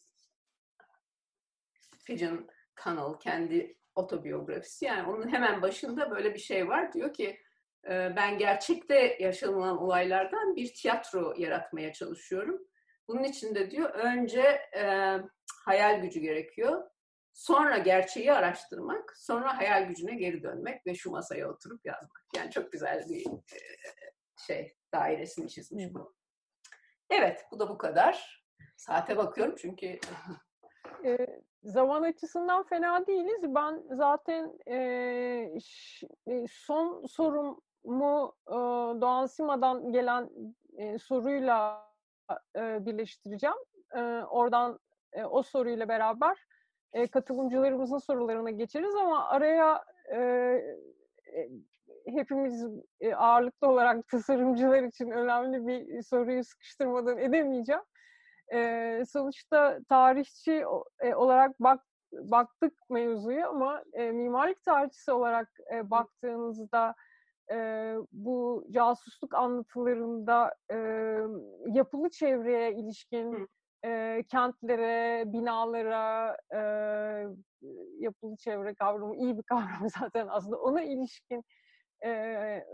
Pigeon Tunnel kendi otobiyografisi. Yani onun hemen başında böyle bir şey var. Diyor ki e, ben gerçekte yaşanılan olaylardan bir tiyatro yaratmaya çalışıyorum. Bunun için de diyor önce e, hayal gücü gerekiyor. Sonra gerçeği araştırmak, sonra hayal gücüne geri dönmek ve şu masaya oturup yazmak. Yani çok güzel bir şey dairesini çizmiş bu. Evet, bu da bu kadar. Saate bakıyorum çünkü... e, zaman açısından fena değiliz. Ben zaten e, ş, son sorumu e, Doğan Sima'dan gelen e, soruyla e, birleştireceğim. E, oradan e, o soruyla beraber e, katılımcılarımızın sorularına geçeriz ama araya e, e, hepimiz e, ağırlıklı olarak tasarımcılar için önemli bir soruyu sıkıştırmadan edemeyeceğim. E, sonuçta tarihçi e, olarak bak baktık mevzuya ama e, mimarlık tarihçisi olarak e, baktığınızda e, bu casusluk anlatılarında e, yapılı çevreye ilişkin e, kentlere, binalara, e, yapılı çevre kavramı iyi bir kavram zaten aslında. Ona ilişkin e, e,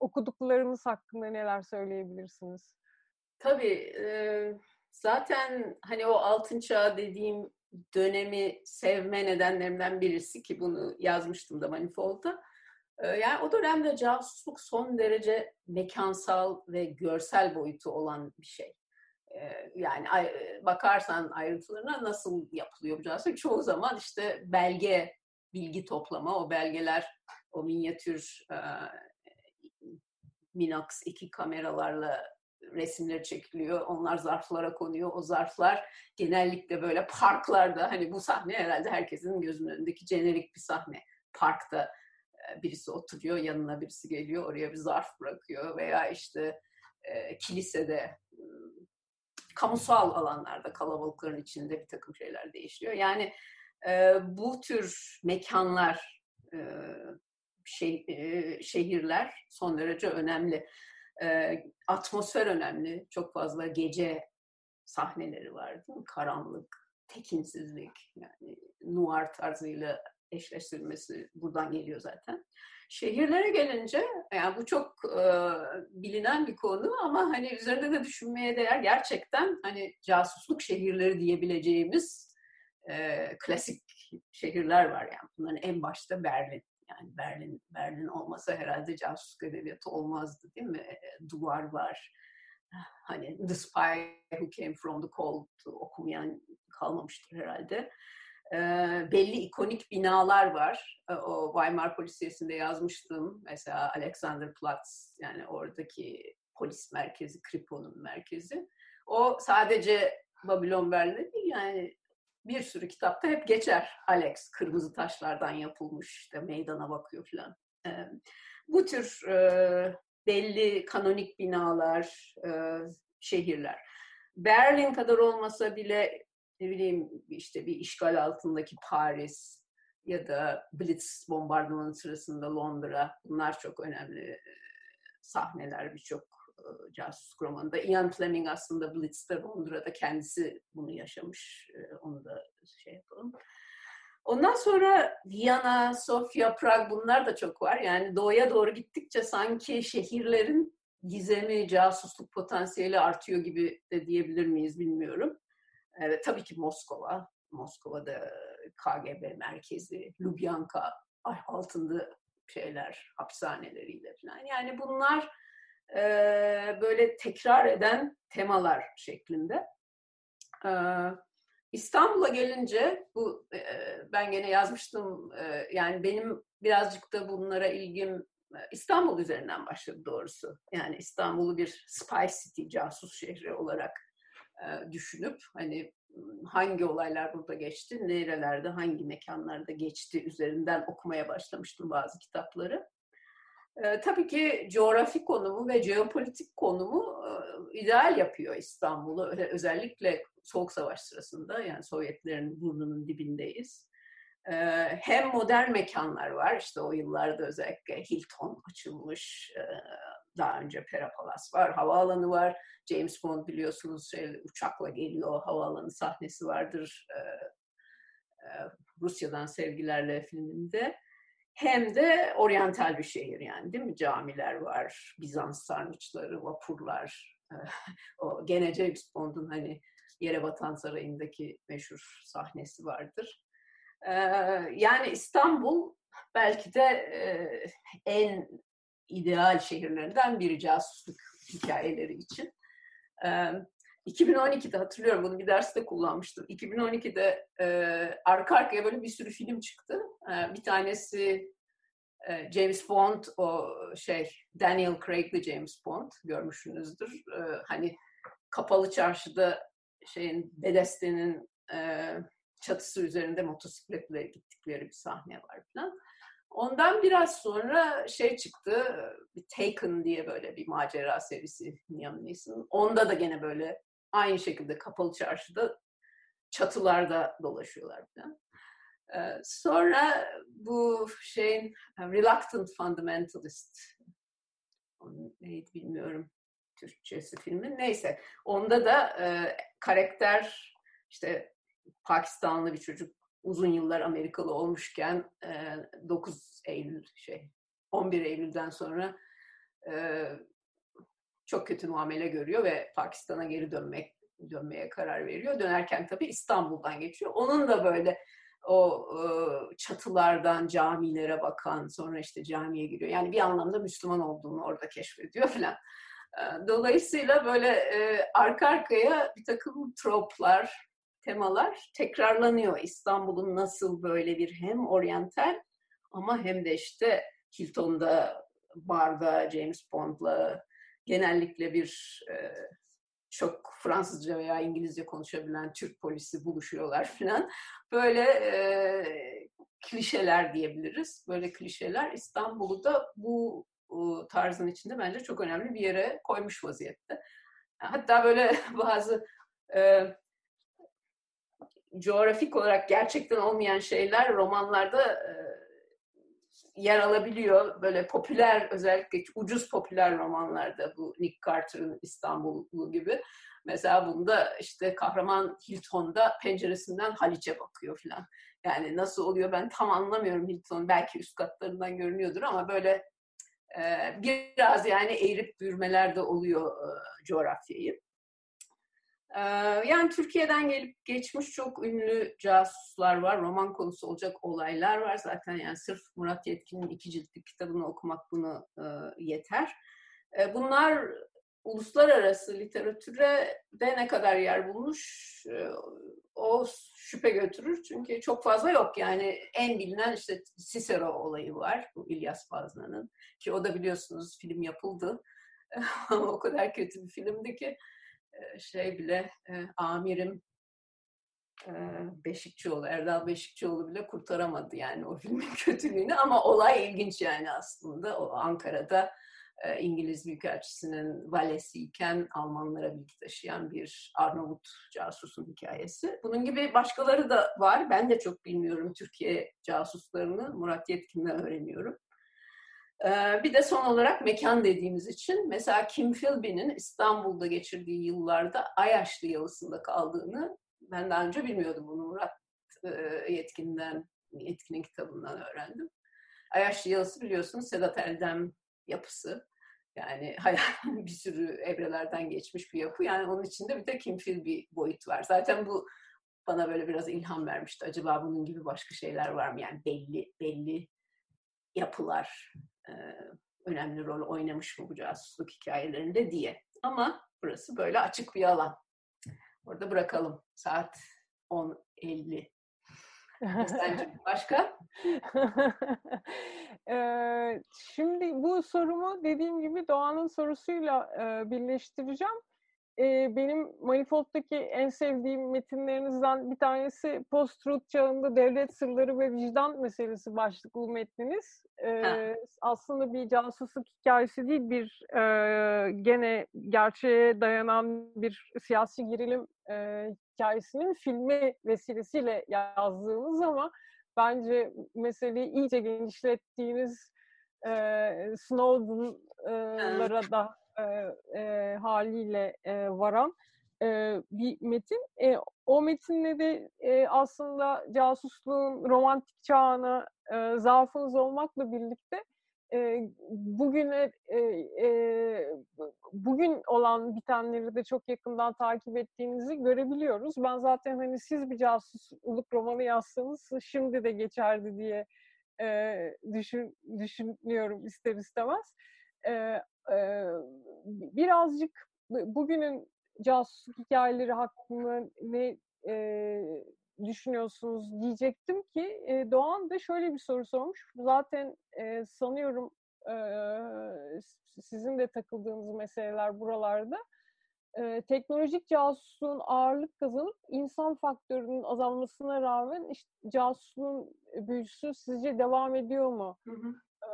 okuduklarınız hakkında neler söyleyebilirsiniz? Tabii. E, zaten hani o altın çağ dediğim dönemi sevme nedenlerimden birisi ki bunu yazmıştım da Manifold'da. Ee, yani o dönemde casusluk son derece mekansal ve görsel boyutu olan bir şey. Yani bakarsan ayrıntılarına nasıl yapılıyor bu? Çoğu zaman işte belge, bilgi toplama, o belgeler, o minyatür Minox iki kameralarla resimleri çekiliyor. Onlar zarflara konuyor. O zarflar genellikle böyle parklarda hani bu sahne herhalde herkesin gözünün önündeki jenerik bir sahne. Parkta birisi oturuyor, yanına birisi geliyor, oraya bir zarf bırakıyor veya işte e, kilisede kamusal alanlarda kalabalıkların içinde bir takım şeyler değişiyor. Yani e, bu tür mekanlar, e, şey, e, şehirler son derece önemli. E, atmosfer önemli. Çok fazla gece sahneleri var. Değil mi? Karanlık, tekinsizlik, yani noir tarzıyla eşleştirilmesi buradan geliyor zaten. Şehirlere gelince, yani bu çok e, bilinen bir konu ama hani üzerinde de düşünmeye değer gerçekten hani casusluk şehirleri diyebileceğimiz e, klasik şehirler var yani. Bunların en başta Berlin. Yani Berlin Berlin olmasa herhalde casusluk edebiyatı olmazdı değil mi? E, duvar var. Hani The Spy Who Came From The Cold okumayan kalmamıştır herhalde e, belli ikonik binalar var. E, o Weimar Polisiyesi'nde yazmıştım. Mesela Alexanderplatz yani oradaki polis merkezi, Kripo'nun merkezi. O sadece Babylon Berlin'de değil yani bir sürü kitapta hep geçer. Alex kırmızı taşlardan yapılmış işte meydana bakıyor falan. E, bu tür e, belli kanonik binalar, e, şehirler. Berlin kadar olmasa bile ne bileyim işte bir işgal altındaki Paris ya da Blitz bombardımanı sırasında Londra bunlar çok önemli sahneler birçok casus romanında. Ian Fleming aslında Blitz'te Londra'da kendisi bunu yaşamış. Onu da şey yapalım. Ondan sonra Viyana, Sofya, Prag bunlar da çok var. Yani doğuya doğru gittikçe sanki şehirlerin gizemi, casusluk potansiyeli artıyor gibi de diyebilir miyiz bilmiyorum. E, tabii ki Moskova. Moskova'da KGB merkezi, Lubyanka altında şeyler, hapishaneleriyle falan. Yani bunlar e, böyle tekrar eden temalar şeklinde. E, İstanbul'a gelince bu e, ben gene yazmıştım e, yani benim birazcık da bunlara ilgim İstanbul üzerinden başladı doğrusu. Yani İstanbul'u bir spy city, casus şehri olarak düşünüp hani hangi olaylar burada geçti, nerelerde, hangi mekanlarda geçti üzerinden okumaya başlamıştım bazı kitapları. Tabii ki coğrafi konumu ve jeopolitik konumu ideal yapıyor İstanbul'u. Özellikle Soğuk Savaş sırasında yani Sovyetlerin burnunun dibindeyiz. Hem modern mekanlar var işte o yıllarda özellikle Hilton açılmış, daha önce Pera Palace var, havaalanı var. James Bond biliyorsunuz şey, uçakla geliyor, havaalanı sahnesi vardır. E, e, Rusya'dan Sevgilerle filminde. Hem de oryantal bir şehir yani değil mi? Camiler var, Bizans sarnıçları, vapurlar. E, o gene James Bond'un hani Yere Batan Sarayı'ndaki meşhur sahnesi vardır. E, yani İstanbul belki de e, en ideal şehirlerinden biri casusluk hikayeleri için. Ee, 2012'de hatırlıyorum bunu bir derste kullanmıştım. 2012'de e, arka arkaya böyle bir sürü film çıktı. E, bir tanesi e, James Bond, o şey Daniel Craig'li James Bond görmüşsünüzdür. E, hani kapalı çarşıda şeyin Bedeste'nin e, çatısı üzerinde motosikletle gittikleri bir sahne var falan. Ondan biraz sonra şey çıktı, bir Taken diye böyle bir macera serisi Neeson. Onda da gene böyle aynı şekilde kapalı çarşıda çatılarda dolaşıyorlar falan. Ee, sonra bu şeyin Reluctant Fundamentalist neydi bilmiyorum Türkçesi filmin. Neyse. Onda da e, karakter işte Pakistanlı bir çocuk uzun yıllar Amerikalı olmuşken 9 Eylül şey 11 Eylül'den sonra çok kötü muamele görüyor ve Pakistan'a geri dönmek dönmeye karar veriyor. Dönerken tabii İstanbul'dan geçiyor. Onun da böyle o çatılardan camilere bakan, sonra işte camiye giriyor. Yani bir anlamda Müslüman olduğunu orada keşfediyor falan. Dolayısıyla böyle arka arkaya bir takım troplar, temalar tekrarlanıyor. İstanbul'un nasıl böyle bir hem oryantal ama hem de işte Hilton'da, barda, James Bond'la genellikle bir e, çok Fransızca veya İngilizce konuşabilen Türk polisi buluşuyorlar falan. Böyle e, klişeler diyebiliriz. Böyle klişeler İstanbul'u da bu e, tarzın içinde bence çok önemli bir yere koymuş vaziyette. Hatta böyle bazı e, coğrafik olarak gerçekten olmayan şeyler romanlarda e, yer alabiliyor. Böyle popüler, özellikle ucuz popüler romanlarda bu Nick Carter'ın İstanbul'u gibi. Mesela bunda işte kahraman Hilton'da penceresinden Haliç'e bakıyor falan. Yani nasıl oluyor ben tam anlamıyorum Hilton. Belki üst katlarından görünüyordur ama böyle e, biraz yani eğrip bürmeler de oluyor e, coğrafyayı. Yani Türkiye'den gelip geçmiş çok ünlü casuslar var. Roman konusu olacak olaylar var. Zaten yani sırf Murat Yetkin'in iki ciltlik kitabını okumak bunu yeter. Bunlar uluslararası literatüre de ne kadar yer bulmuş o şüphe götürür. Çünkü çok fazla yok. Yani en bilinen işte Cicero olayı var. Bu İlyas Fazla'nın. Ki o da biliyorsunuz film yapıldı. Ama o kadar kötü bir filmdi ki şey bile amirim Beşikçioğlu, Erdal Beşikçioğlu bile kurtaramadı yani o filmin kötülüğünü ama olay ilginç yani aslında. O Ankara'da İngiliz Büyükelçisi'nin valesiyken Almanlara bilgi taşıyan bir Arnavut casusun hikayesi. Bunun gibi başkaları da var. Ben de çok bilmiyorum Türkiye casuslarını. Murat Yetkin'den öğreniyorum. Bir de son olarak mekan dediğimiz için mesela Kim Philby'nin İstanbul'da geçirdiği yıllarda Ayaşlı Yalısı'nda kaldığını ben daha önce bilmiyordum bunu Murat Yetkin'den, Yetkin'in kitabından öğrendim. Ayaşlı Yalısı biliyorsunuz Sedat Erdem yapısı. Yani bir sürü evrelerden geçmiş bir yapı. Yani onun içinde bir de Kim Philby boyut var. Zaten bu bana böyle biraz ilham vermişti. Acaba bunun gibi başka şeyler var mı? Yani belli belli yapılar e, önemli rol oynamış mı bu casusluk hikayelerinde diye. Ama burası böyle açık bir alan. Orada bırakalım. Saat 10.50. Sence başka? ee, şimdi bu sorumu dediğim gibi Doğan'ın sorusuyla e, birleştireceğim e, benim Manifold'daki en sevdiğim metinlerinizden bir tanesi post-truth çağında devlet sırları ve vicdan meselesi başlıklı metniniz. E, aslında bir casusluk hikayesi değil, bir e, gene gerçeğe dayanan bir siyasi gerilim e, hikayesinin filmi vesilesiyle yazdığınız ama bence meseleyi iyice genişlettiğiniz e, Snowden'lara da e, e, haliyle e, varan e, bir metin. E, o metinle de e, aslında casusluğun romantik çağına e, zaafınız olmakla birlikte e, bugüne e, e, bugün olan bitenleri de çok yakından takip ettiğinizi görebiliyoruz. Ben zaten hani siz bir casusluk romanı yazsanız şimdi de geçerdi diye e, düşün, düşünüyorum ister istemez. E, e, birazcık bugünün casusluk hikayeleri hakkında ne e, düşünüyorsunuz diyecektim ki e, Doğan da şöyle bir soru sormuş. Zaten e, sanıyorum e, sizin de takıldığınız meseleler buralarda. E, teknolojik casusluğun ağırlık kazanıp insan faktörünün azalmasına rağmen işte casusluğun büyüsü sizce devam ediyor mu? Hı hı. E,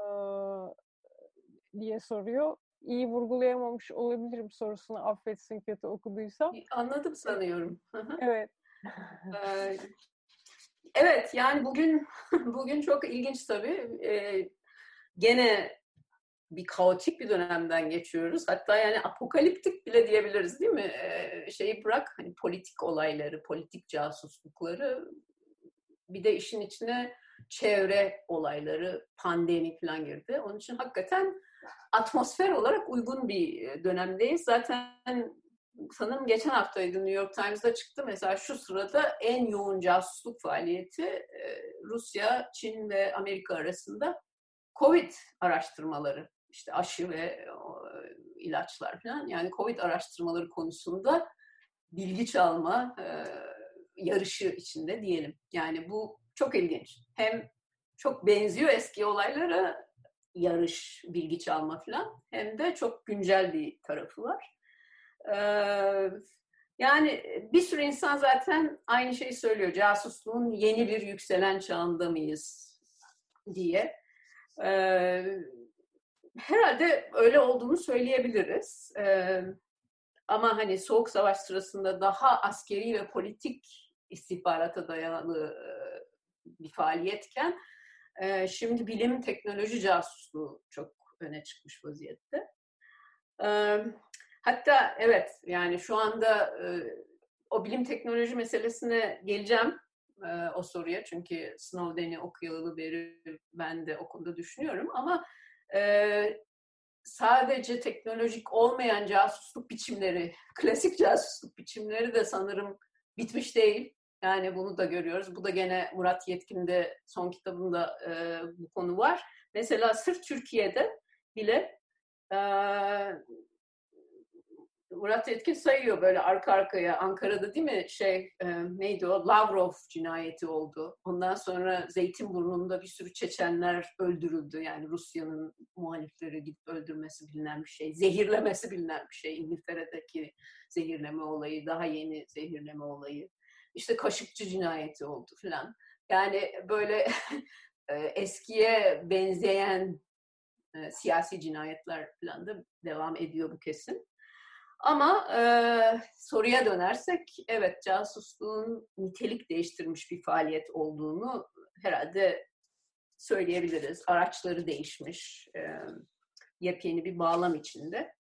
diye soruyor. İyi vurgulayamamış olabilirim sorusunu affetsin kötü okuduysam. Anladım sanıyorum. evet. evet yani bugün bugün çok ilginç tabii. Ee, gene bir kaotik bir dönemden geçiyoruz. Hatta yani apokaliptik bile diyebiliriz değil mi? Ee, şeyi bırak hani politik olayları, politik casuslukları bir de işin içine çevre olayları, pandemi falan girdi. Onun için hakikaten atmosfer olarak uygun bir dönemdeyiz. Zaten sanırım geçen haftaydı New York Times'da çıktı. Mesela şu sırada en yoğun casusluk faaliyeti e, Rusya, Çin ve Amerika arasında Covid araştırmaları. işte aşı ve ilaçlar falan. Yani Covid araştırmaları konusunda bilgi çalma e, yarışı içinde diyelim. Yani bu çok ilginç. Hem çok benziyor eski olaylara yarış, bilgi çalma falan hem de çok güncel bir tarafı var. Ee, yani bir sürü insan zaten aynı şeyi söylüyor. Casusluğun yeni bir yükselen çağında mıyız diye. Ee, herhalde öyle olduğunu söyleyebiliriz. Ee, ama hani soğuk savaş sırasında daha askeri ve politik istihbarata dayalı bir faaliyetken şimdi bilim teknoloji casusluğu çok öne çıkmış vaziyette. Hatta evet yani şu anda o bilim teknoloji meselesine geleceğim o soruya çünkü Snowden'i okuyalı beri ben de o düşünüyorum ama sadece teknolojik olmayan casusluk biçimleri, klasik casusluk biçimleri de sanırım bitmiş değil. Yani bunu da görüyoruz. Bu da gene Murat Yetkin'de son kitabında e, bu konu var. Mesela sırf Türkiye'de bile e, Murat Yetkin sayıyor böyle arka arkaya Ankara'da değil mi şey e, neydi o Lavrov cinayeti oldu. Ondan sonra Zeytinburnu'nda bir sürü Çeçenler öldürüldü. Yani Rusya'nın muhalifleri gidip öldürmesi bilinen bir şey. Zehirlemesi bilinen bir şey. İngiltere'deki zehirleme olayı, daha yeni zehirleme olayı. İşte Kaşıkçı cinayeti oldu falan. Yani böyle eskiye benzeyen e, siyasi cinayetler falan da devam ediyor bu kesin. Ama e, soruya dönersek, evet casusluğun nitelik değiştirmiş bir faaliyet olduğunu herhalde söyleyebiliriz. Araçları değişmiş, e, yepyeni bir bağlam içinde.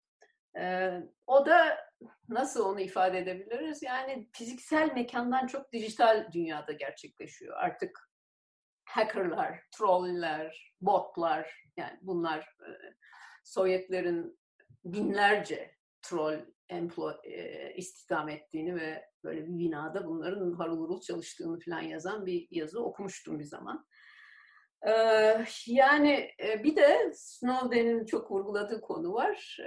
E, o da nasıl onu ifade edebiliriz? Yani fiziksel mekandan çok dijital dünyada gerçekleşiyor. Artık hackerlar, troller, botlar, yani bunlar e, Sovyetlerin binlerce troll employ, e, istihdam ettiğini ve böyle bir binada bunların harıl hurul çalıştığını falan yazan bir yazı okumuştum bir zaman. Yani e, bir de Snowden'in çok vurguladığı konu var.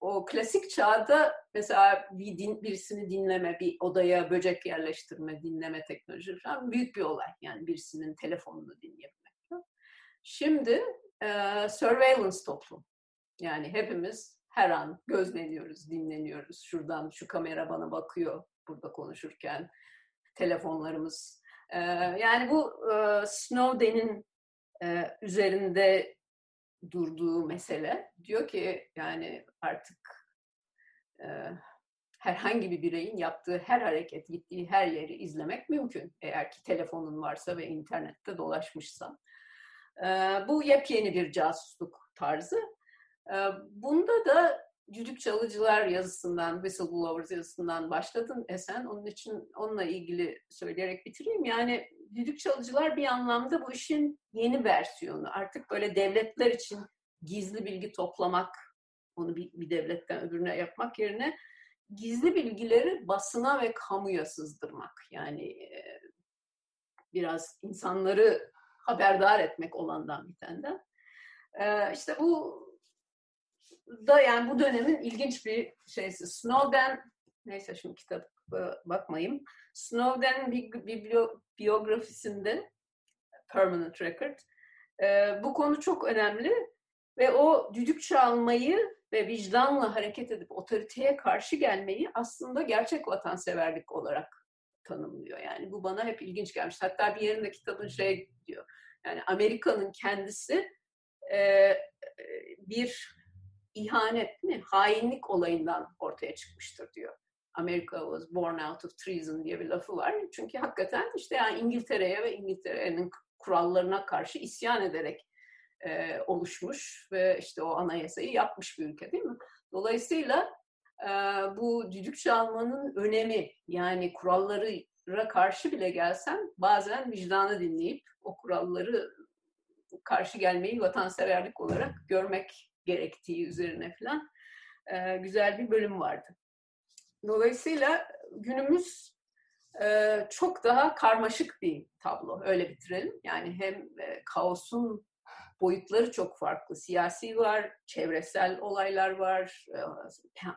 O klasik çağda mesela bir din, birisini dinleme, bir odaya böcek yerleştirme, dinleme teknoloji falan büyük bir olay. Yani birisinin telefonunu dinleyebilmek. Şimdi surveillance toplum. Yani hepimiz her an gözleniyoruz, dinleniyoruz. Şuradan şu kamera bana bakıyor burada konuşurken. Telefonlarımız. Yani bu Snowden'in üzerinde durduğu mesele. Diyor ki yani artık herhangi bir bireyin yaptığı her hareket, gittiği her yeri izlemek mümkün. Eğer ki telefonun varsa ve internette dolaşmışsan. E, bu yepyeni bir casusluk tarzı. Bunda da Düdük Çalıcılar yazısından, Whistleblowers yazısından başladın Esen. Onun için onunla ilgili söyleyerek bitireyim. Yani Düdük Çalıcılar bir anlamda bu işin yeni versiyonu. Artık böyle devletler için gizli bilgi toplamak, onu bir, bir devletten öbürüne yapmak yerine gizli bilgileri basına ve kamuya sızdırmak. Yani biraz insanları haberdar etmek olandan bitenden. İşte bu da yani bu dönemin ilginç bir şeysi. Snowden, neyse şimdi kitap bakmayayım. Snowden bir, bir biyografisinde Permanent Record e, bu konu çok önemli ve o düdük çalmayı ve vicdanla hareket edip otoriteye karşı gelmeyi aslında gerçek vatanseverlik olarak tanımlıyor. Yani bu bana hep ilginç gelmiş. Hatta bir yerinde kitabın şey diyor. Yani Amerika'nın kendisi e, bir ihanet, mi? hainlik olayından ortaya çıkmıştır diyor. America was born out of treason diye bir lafı var. Çünkü hakikaten işte yani İngiltere'ye ve İngiltere'nin kurallarına karşı isyan ederek e, oluşmuş ve işte o anayasayı yapmış bir ülke değil mi? Dolayısıyla e, bu düdük çalmanın önemi yani kurallara karşı bile gelsen bazen vicdanı dinleyip o kuralları karşı gelmeyi vatanseverlik olarak görmek gerektiği üzerine falan e, güzel bir bölüm vardı. dolayısıyla günümüz e, çok daha karmaşık bir tablo. Öyle bitirelim. Yani hem e, kaosun boyutları çok farklı. Siyasi var, çevresel olaylar var, e,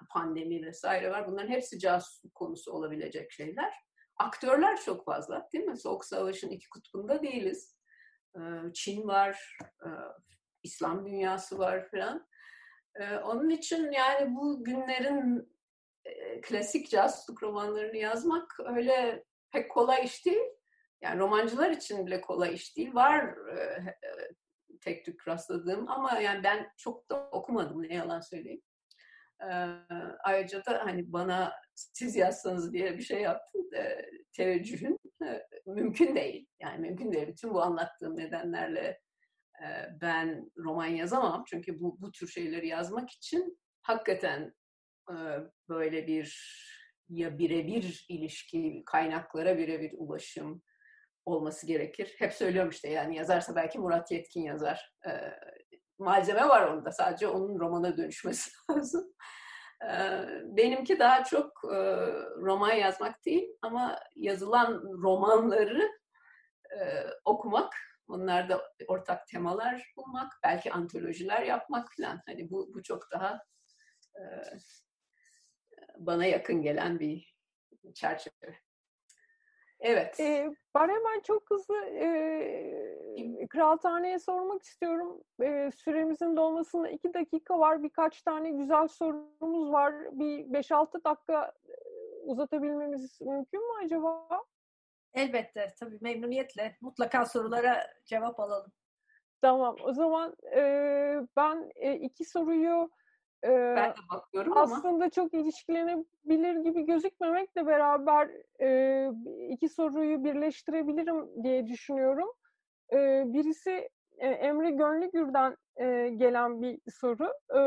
pandemi vesaire var. Bunların hepsi casusluk konusu olabilecek şeyler. Aktörler çok fazla değil mi? Soğuk Savaş'ın iki kutbunda değiliz. E, Çin var, e, İslam dünyası var falan. Onun için yani bu günlerin klasik casusluk romanlarını yazmak öyle pek kolay iş değil. Yani romancılar için bile kolay iş değil. Var tek tük rastladığım ama yani ben çok da okumadım ne yalan söyleyeyim. Ee, ayrıca da hani bana siz yazsanız diye bir şey yaptım. E, teveccühün e, mümkün değil. Yani mümkün değil. Bütün bu anlattığım nedenlerle e, ben roman yazamam. Çünkü bu, bu tür şeyleri yazmak için hakikaten böyle bir ya birebir ilişki, kaynaklara birebir ulaşım, olması gerekir. Hep söylüyorum işte yani yazarsa belki Murat Yetkin yazar. Malzeme var onda sadece onun romana dönüşmesi lazım. Benimki daha çok roman yazmak değil ama yazılan romanları okumak, onlarda ortak temalar bulmak, belki antolojiler yapmak falan. Hani bu, bu çok daha e, bana yakın gelen bir çerçeve. Evet. Ee, ben hemen çok hızlı e, kıraathaneye sormak istiyorum. E, süremizin dolmasına iki dakika var. Birkaç tane güzel sorumuz var. Bir 5-6 dakika uzatabilmemiz mümkün mü acaba? Elbette. Tabii memnuniyetle. Mutlaka sorulara cevap alalım. Tamam. O zaman e, ben e, iki soruyu ben de bakıyorum ama. Aslında çok ilişkilenebilir gibi gözükmemekle beraber e, iki soruyu birleştirebilirim diye düşünüyorum. E, birisi e, Emre Gönlügür'den e, gelen bir soru. E,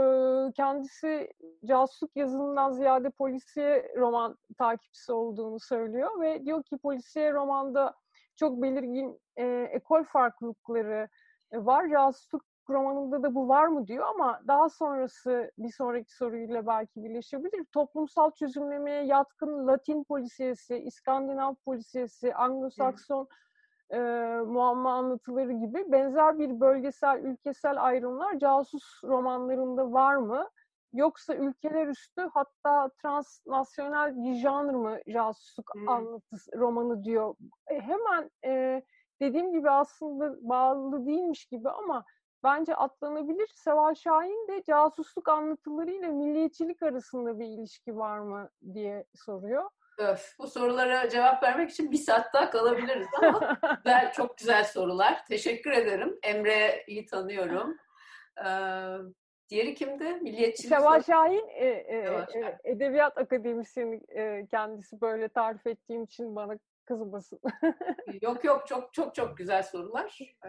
kendisi casusluk yazılımından ziyade polisiye roman takipçisi olduğunu söylüyor ve diyor ki polisiye romanda çok belirgin e, ekol farklılıkları var. Casusluk romanında da bu var mı diyor ama daha sonrası bir sonraki soruyla belki birleşebilir. Toplumsal çözümlemeye yatkın Latin polisiyesi, İskandinav polisiyesi, Anglo-Sakson e, muamma anlatıları gibi benzer bir bölgesel, ülkesel ayrımlar casus romanlarında var mı? Yoksa ülkeler üstü hatta transnasyonel bir janr mı casusluk hmm. anlatısı romanı diyor. E, hemen e, dediğim gibi aslında bağlı değilmiş gibi ama bence atlanabilir. Seval Şahin de casusluk anlatılarıyla milliyetçilik arasında bir ilişki var mı diye soruyor. Öf, bu sorulara cevap vermek için bir saat daha kalabiliriz ama güzel, çok güzel sorular. Teşekkür ederim. Emre'yi tanıyorum. Ee, diğeri kimdi? Milliyetçilik. Seval Şahin, e, e, Seval Şahin. E, Edebiyat Akademisyeni e, kendisi böyle tarif ettiğim için bana kızmasın. yok yok çok çok çok güzel sorular. Ee,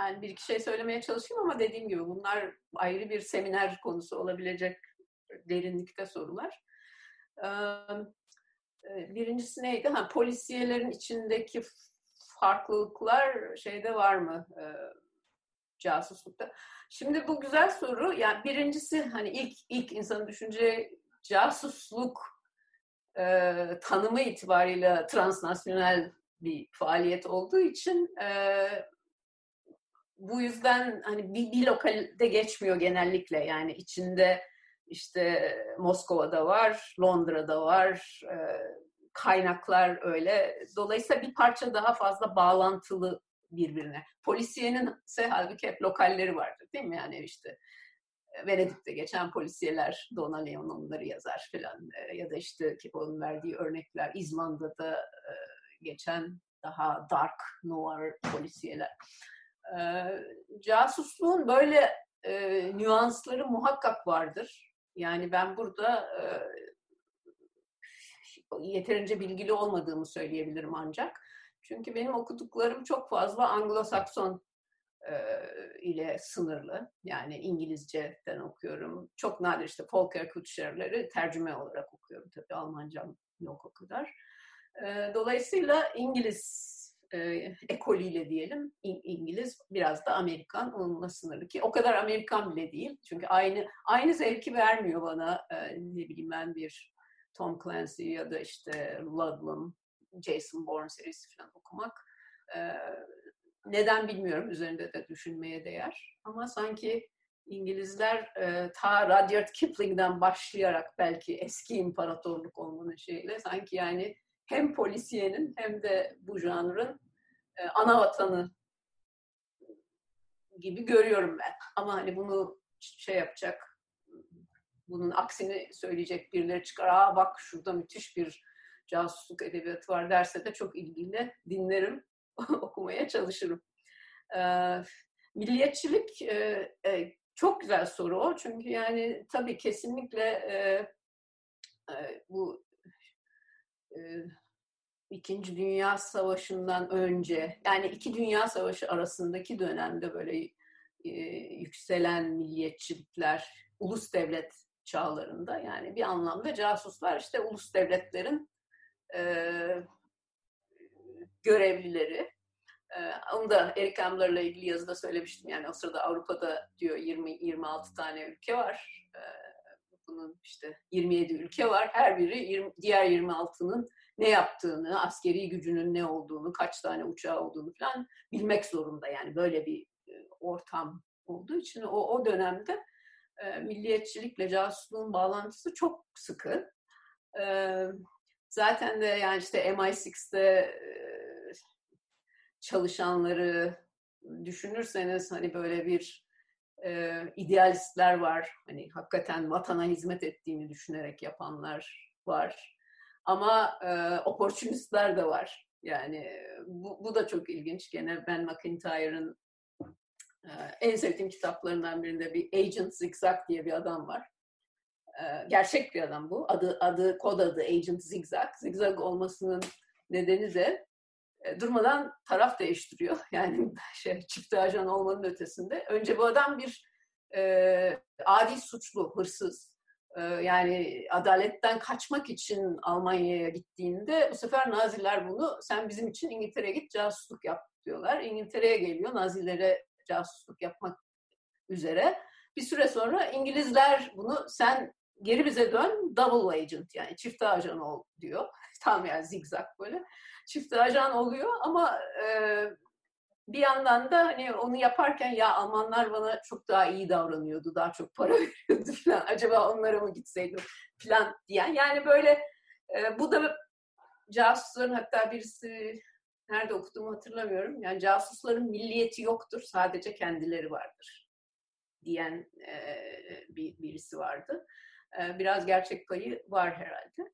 yani bir iki şey söylemeye çalışayım ama dediğim gibi bunlar ayrı bir seminer konusu olabilecek derinlikte sorular. Birincisi neydi? Ha, polisiyelerin içindeki farklılıklar şeyde var mı? Casuslukta. Şimdi bu güzel soru. Yani birincisi hani ilk ilk insanın düşüneceği casusluk e, tanımı itibariyle transnasyonel bir faaliyet olduğu için e, bu yüzden hani bir, bir lokalde geçmiyor genellikle yani içinde işte Moskova'da var, Londra'da var, e, kaynaklar öyle. Dolayısıyla bir parça daha fazla bağlantılı birbirine. Polisiyenin ise halbuki hep lokalleri vardır değil mi? Yani işte Venedik'te geçen polisiyeler Donna Leon onları yazar filan e, ya da işte Kepo'nun verdiği örnekler İzlanda'da e, geçen daha dark noir polisiyeler. E, casusluğun böyle e, nüansları muhakkak vardır. Yani ben burada yeterince bilgili olmadığımı söyleyebilirim ancak. Çünkü benim okuduklarım çok fazla Anglo-Sakson ile sınırlı. Yani İngilizceden okuyorum. Çok nadir işte Volker Kutscher'leri tercüme olarak okuyorum. Tabii Almancam yok o kadar. Dolayısıyla İngiliz e, ekolüyle diyelim İngiliz biraz da Amerikan onunla sınırlı ki o kadar Amerikan bile değil. Çünkü aynı aynı zevki vermiyor bana e, ne bileyim ben bir Tom Clancy ya da işte Ludlum, Jason Bourne serisi falan okumak. E, neden bilmiyorum üzerinde de düşünmeye değer. Ama sanki İngilizler e, ta Rudyard Kipling'den başlayarak belki eski imparatorluk olmanın şeyle sanki yani hem polisiyenin hem de bu janrın e, ana vatanı gibi görüyorum ben. Ama hani bunu şey yapacak, bunun aksini söyleyecek birileri çıkar. Aa bak şurada müthiş bir casusluk edebiyatı var derse de çok ilgiyle dinlerim, okumaya çalışırım. Ee, milliyetçilik e, e, çok güzel soru o. Çünkü yani tabii kesinlikle e, e, bu İkinci Dünya Savaşı'ndan önce yani iki Dünya Savaşı arasındaki dönemde böyle yükselen milliyetçilikler ulus devlet çağlarında yani bir anlamda casuslar işte ulus devletlerin e, görevlileri. E, onu da Eric Ambler'la ilgili yazıda söylemiştim. Yani o sırada Avrupa'da diyor 20-26 tane ülke var. E, bunun işte 27 ülke var. Her biri 20, diğer 26'nın ne yaptığını, askeri gücünün ne olduğunu, kaç tane uçağı olduğunu falan bilmek zorunda. Yani böyle bir e, ortam olduğu için o, o dönemde e, milliyetçilikle casusluğun bağlantısı çok sıkı. E, zaten de yani işte MI6'te e, çalışanları düşünürseniz hani böyle bir e, idealistler var. Hani hakikaten vatana hizmet ettiğini düşünerek yapanlar var. Ama e, opportunistler de var. Yani bu, bu da çok ilginç. Gene Ben McIntyre'ın e, en sevdiğim kitaplarından birinde bir Agent Zigzag diye bir adam var. E, gerçek bir adam bu. Adı, adı kod adı Agent Zigzag. Zigzag olmasının nedeni de durmadan taraf değiştiriyor. Yani şey, çift ajan olmanın ötesinde. Önce bu adam bir e, adi suçlu, hırsız. E, yani adaletten kaçmak için Almanya'ya gittiğinde bu sefer Naziler bunu sen bizim için İngiltere'ye git casusluk yap diyorlar. İngiltere'ye geliyor Nazilere casusluk yapmak üzere. Bir süre sonra İngilizler bunu sen geri bize dön double agent yani çift ajan ol diyor. Tam yani zigzag böyle çift ajan oluyor ama e, bir yandan da hani onu yaparken ya Almanlar bana çok daha iyi davranıyordu, daha çok para veriyordu falan. Acaba onlara mı gitseydim falan diyen. Yani böyle e, bu da casusların hatta birisi nerede okuduğumu hatırlamıyorum. Yani casusların milliyeti yoktur, sadece kendileri vardır diyen e, bir birisi vardı. E, biraz gerçek payı var herhalde.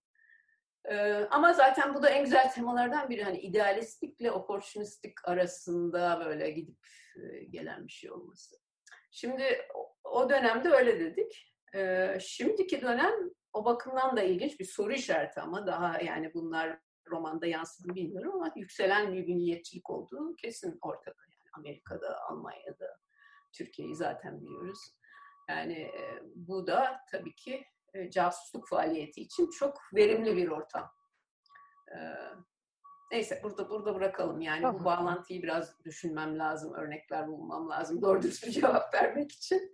Ee, ama zaten bu da en güzel temalardan biri. Hani idealistlikle opportunistik arasında böyle gidip e, gelen bir şey olması. Şimdi o dönemde öyle dedik. Ee, şimdiki dönem o bakımdan da ilginç bir soru işareti ama daha yani bunlar romanda yansıdı bilmiyorum ama yükselen bir milliyetçilik olduğu kesin ortada. Yani Amerika'da, Almanya'da, Türkiye'yi zaten biliyoruz. Yani e, bu da tabii ki casusluk faaliyeti için çok verimli bir ortam. E, neyse burada burada bırakalım. Yani tamam. bu bağlantıyı biraz düşünmem lazım, örnekler bulmam lazım doğru düz bir cevap vermek için.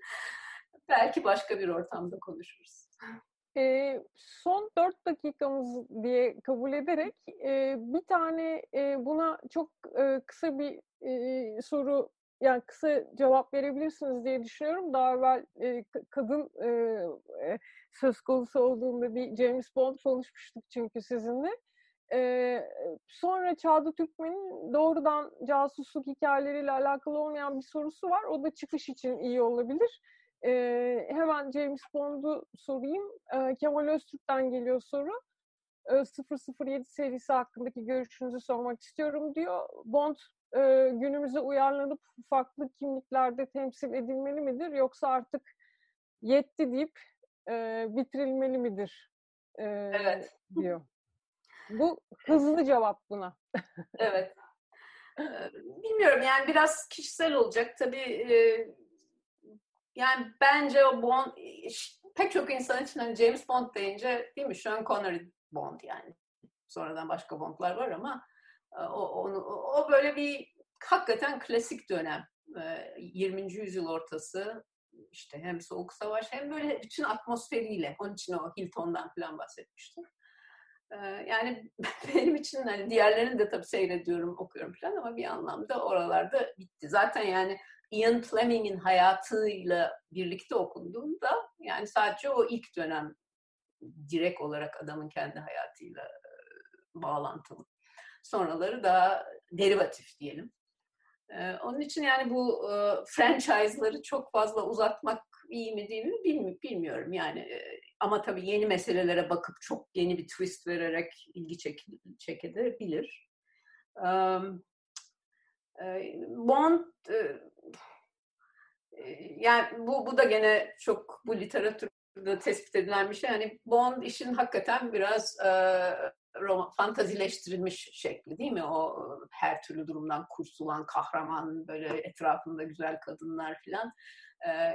Belki başka bir ortamda konuşuruz. E, son dört dakikamız diye kabul ederek e, bir tane e, buna çok e, kısa bir e, soru yani kısa cevap verebilirsiniz diye düşünüyorum. Daha evvel e, kadın e, söz konusu olduğunda bir James Bond konuşmuştuk çünkü sizinle. E, sonra Çağda Türkmen'in doğrudan casusluk hikayeleriyle alakalı olmayan bir sorusu var. O da çıkış için iyi olabilir. E, hemen James Bond'u sorayım. E, Kemal Öztürk'ten geliyor soru. 007 serisi hakkındaki görüşünüzü sormak istiyorum diyor. Bond e, günümüze uyarlanıp farklı kimliklerde temsil edilmeli midir yoksa artık yetti deyip e, bitirilmeli midir e, evet. diyor. Bu hızlı cevap buna. evet. Bilmiyorum yani biraz kişisel olacak tabii. Yani bence o Bond pek çok insan için hani James Bond deyince değil mi Sean Connery Bond yani. Sonradan başka Bond'lar var ama O, onu, o böyle bir hakikaten klasik dönem. 20. yüzyıl ortası işte hem soğuk savaş hem böyle bütün atmosferiyle. Onun için o Hilton'dan falan bahsetmiştim. Yani benim için hani diğerlerini de tabii seyrediyorum, okuyorum falan ama bir anlamda oralarda bitti. Zaten yani Ian Fleming'in hayatıyla birlikte okunduğunda yani sadece o ilk dönem direkt olarak adamın kendi hayatıyla bağlantılı. Sonraları daha derivatif diyelim. Onun için yani bu franchise'ları çok fazla uzatmak iyi mi değil mi bilmiyorum yani. Ama tabii yeni meselelere bakıp çok yeni bir twist vererek ilgi çek çekebilir. Bond yani bu, bu da gene çok bu literatürde tespit edilen bir şey. Yani Bond işin hakikaten biraz roman, fantazileştirilmiş şekli değil mi? O her türlü durumdan kurtulan kahraman, böyle etrafında güzel kadınlar filan.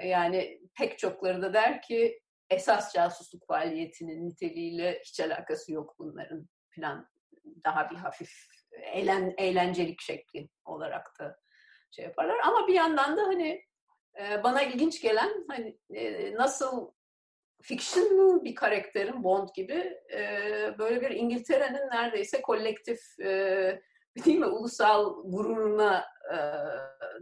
Yani pek çokları da der ki esas casusluk faaliyetinin niteliğiyle hiç alakası yok bunların filan. Daha bir hafif eğlen, eğlencelik şekli olarak da şey yaparlar. Ama bir yandan da hani bana ilginç gelen hani nasıl fictional bir karakterin Bond gibi e, böyle bir İngiltere'nin neredeyse kolektif e, değil mi ulusal gururuna e,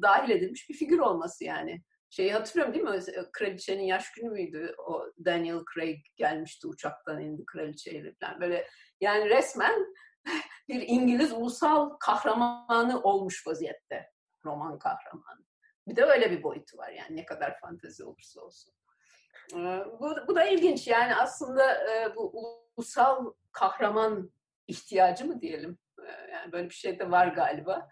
dahil edilmiş bir figür olması yani. Şeyi hatırlıyorum değil mi? Kraliçenin yaş günü müydü? O Daniel Craig gelmişti uçaktan indi kraliçeyle falan. Böyle yani resmen bir İngiliz ulusal kahramanı olmuş vaziyette. Roman kahramanı. Bir de öyle bir boyutu var yani ne kadar fantezi olursa olsun. Bu, bu da ilginç yani aslında bu ulusal kahraman ihtiyacı mı diyelim? Yani böyle bir şey de var galiba.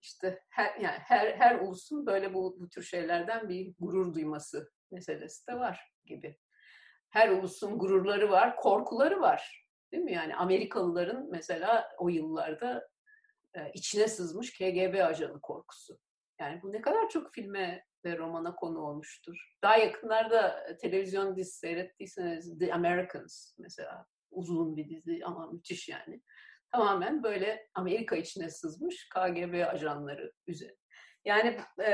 İşte her, yani her, her ulusun böyle bu, bu tür şeylerden bir gurur duyması meselesi de var gibi. Her ulusun gururları var, korkuları var. Değil mi? Yani Amerikalıların mesela o yıllarda içine sızmış KGB ajanı korkusu. Yani bu ne kadar çok filme ve romana konu olmuştur. Daha yakınlarda e, televizyon dizisi seyrettiyseniz The Americans mesela uzun bir dizi ama müthiş yani. Tamamen böyle Amerika içine sızmış KGB ajanları üzerine. Yani e,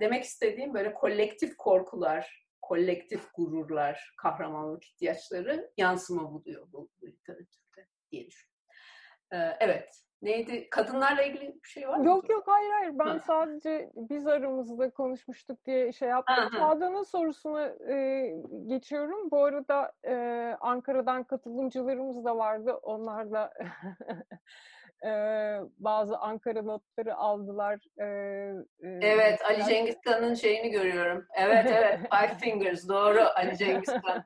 demek istediğim böyle kolektif korkular, kolektif gururlar, kahramanlık ihtiyaçları yansıma buluyor bu, literatürde diye düşünüyorum. E, evet, Neydi? Kadınlarla ilgili bir şey var mı? Yok yok hayır hayır. Ben ha. sadece biz aramızda konuşmuştuk diye şey yaptım. Çağdan'ın sorusuna e, geçiyorum. Bu arada e, Ankara'dan katılımcılarımız da vardı. Onlar da e, bazı Ankara notları aldılar. E, e, evet, Ali Cengiz Kan'ın şeyini görüyorum. Evet, evet. Five Fingers, doğru Ali Cengiz Kan.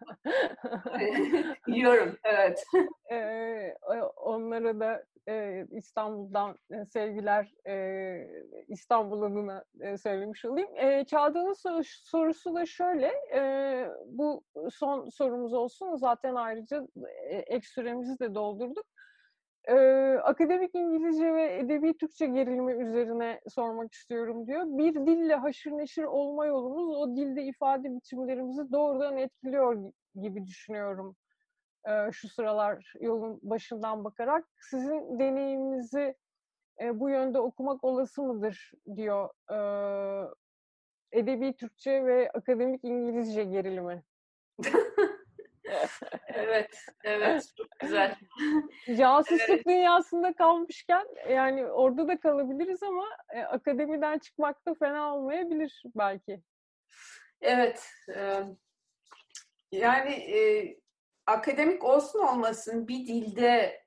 Yiyorum, evet. E, onlara da e, İstanbul'dan sevgiler e, İstanbul adına e, söylemiş olayım. E, Çağda'nın sor- sorusu da şöyle, e, bu son sorumuz olsun zaten ayrıca e, ek süremizi de doldurduk. Ee, akademik İngilizce ve edebi Türkçe gerilimi üzerine sormak istiyorum diyor. Bir dille haşır neşir olma yolumuz o dilde ifade biçimlerimizi doğrudan etkiliyor gibi düşünüyorum e, şu sıralar yolun başından bakarak. Sizin deneyiminizi e, bu yönde okumak olası mıdır diyor e, edebi Türkçe ve akademik İngilizce gerilimi. Evet, evet. Çok güzel. Casusluk evet. dünyasında kalmışken yani orada da kalabiliriz ama e, akademiden çıkmak da fena olmayabilir belki. Evet. E, yani e, akademik olsun olmasın bir dilde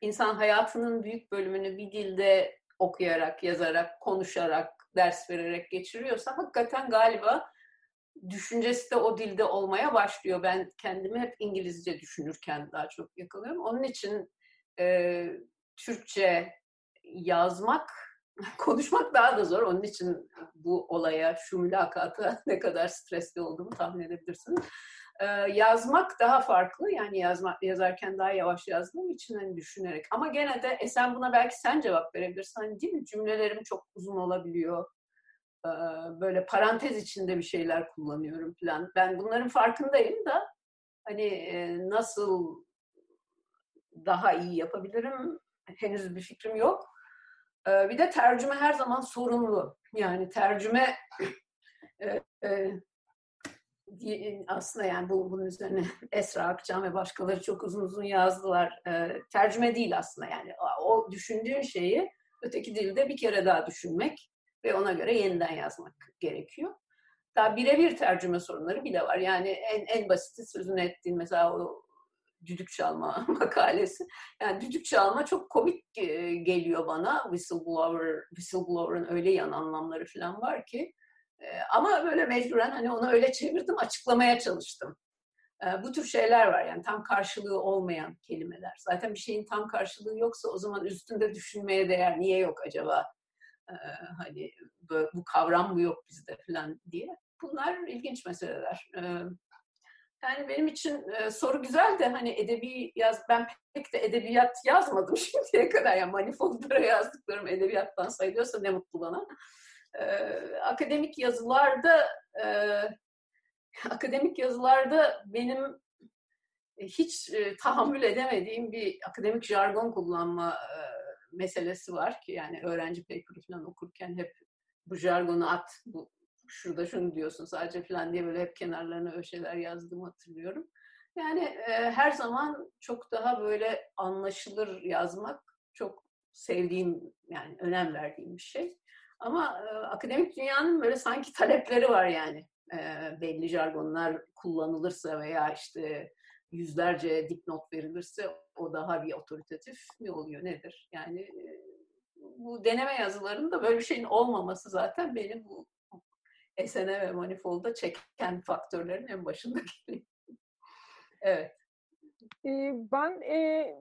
insan hayatının büyük bölümünü bir dilde okuyarak, yazarak, konuşarak, ders vererek geçiriyorsa hakikaten galiba düşüncesi de o dilde olmaya başlıyor. Ben kendimi hep İngilizce düşünürken daha çok yakalıyorum. Onun için e, Türkçe yazmak, konuşmak daha da zor. Onun için bu olaya, şu mülakata ne kadar stresli olduğumu tahmin edebilirsiniz. Ee, yazmak daha farklı. Yani yazmak yazarken daha yavaş yazdığım için hani düşünerek. Ama gene de e sen buna belki sen cevap verebilirsin. Hani değil mi? Cümlelerim çok uzun olabiliyor. Ee, böyle parantez içinde bir şeyler kullanıyorum falan. Ben bunların farkındayım da hani e, nasıl daha iyi yapabilirim henüz bir fikrim yok. E, bir de tercüme her zaman sorunlu. Yani tercüme e, e, aslında yani bu, bunun üzerine Esra Akçam ve başkaları çok uzun uzun yazdılar. E, tercüme değil aslında yani o düşündüğün şeyi öteki dilde bir kere daha düşünmek ve ona göre yeniden yazmak gerekiyor. Daha birebir tercüme sorunları bile var. Yani en, en basiti sözünü ettiğin mesela o düdük çalma makalesi. Yani düdük çalma çok komik geliyor bana. Whistleblower, whistleblower'ın öyle yan anlamları falan var ki. Ama böyle mecburen hani onu öyle çevirdim, açıklamaya çalıştım. Bu tür şeyler var yani tam karşılığı olmayan kelimeler. Zaten bir şeyin tam karşılığı yoksa o zaman üstünde düşünmeye değer. Niye yok acaba? Hani bu kavram mı yok bizde falan diye. Bunlar ilginç meseleler. Yani benim için soru güzel de hani edebi yaz ben pek de edebiyat yazmadım şimdiye kadar. Yani manifoldlara yazdıklarım edebiyattan sayılıyorsa ne mutlu bana. Akademik yazılarda akademik yazılarda benim hiç e, tahammül edemediğim bir akademik jargon kullanma e, meselesi var ki yani öğrenci paper'ı falan okurken hep bu jargonu at, bu şurada şunu diyorsun sadece falan diye böyle hep kenarlarına öyle şeyler yazdığımı hatırlıyorum. Yani e, her zaman çok daha böyle anlaşılır yazmak çok sevdiğim yani önem verdiğim bir şey. Ama e, akademik dünyanın böyle sanki talepleri var yani. E, belli jargonlar kullanılırsa veya işte yüzlerce dipnot verilirse o daha bir otoritatif mi oluyor nedir? Yani bu deneme yazılarında böyle bir şeyin olmaması zaten benim bu SNE ve Manifold'a çeken faktörlerin en başında geliyor. evet. Ben e,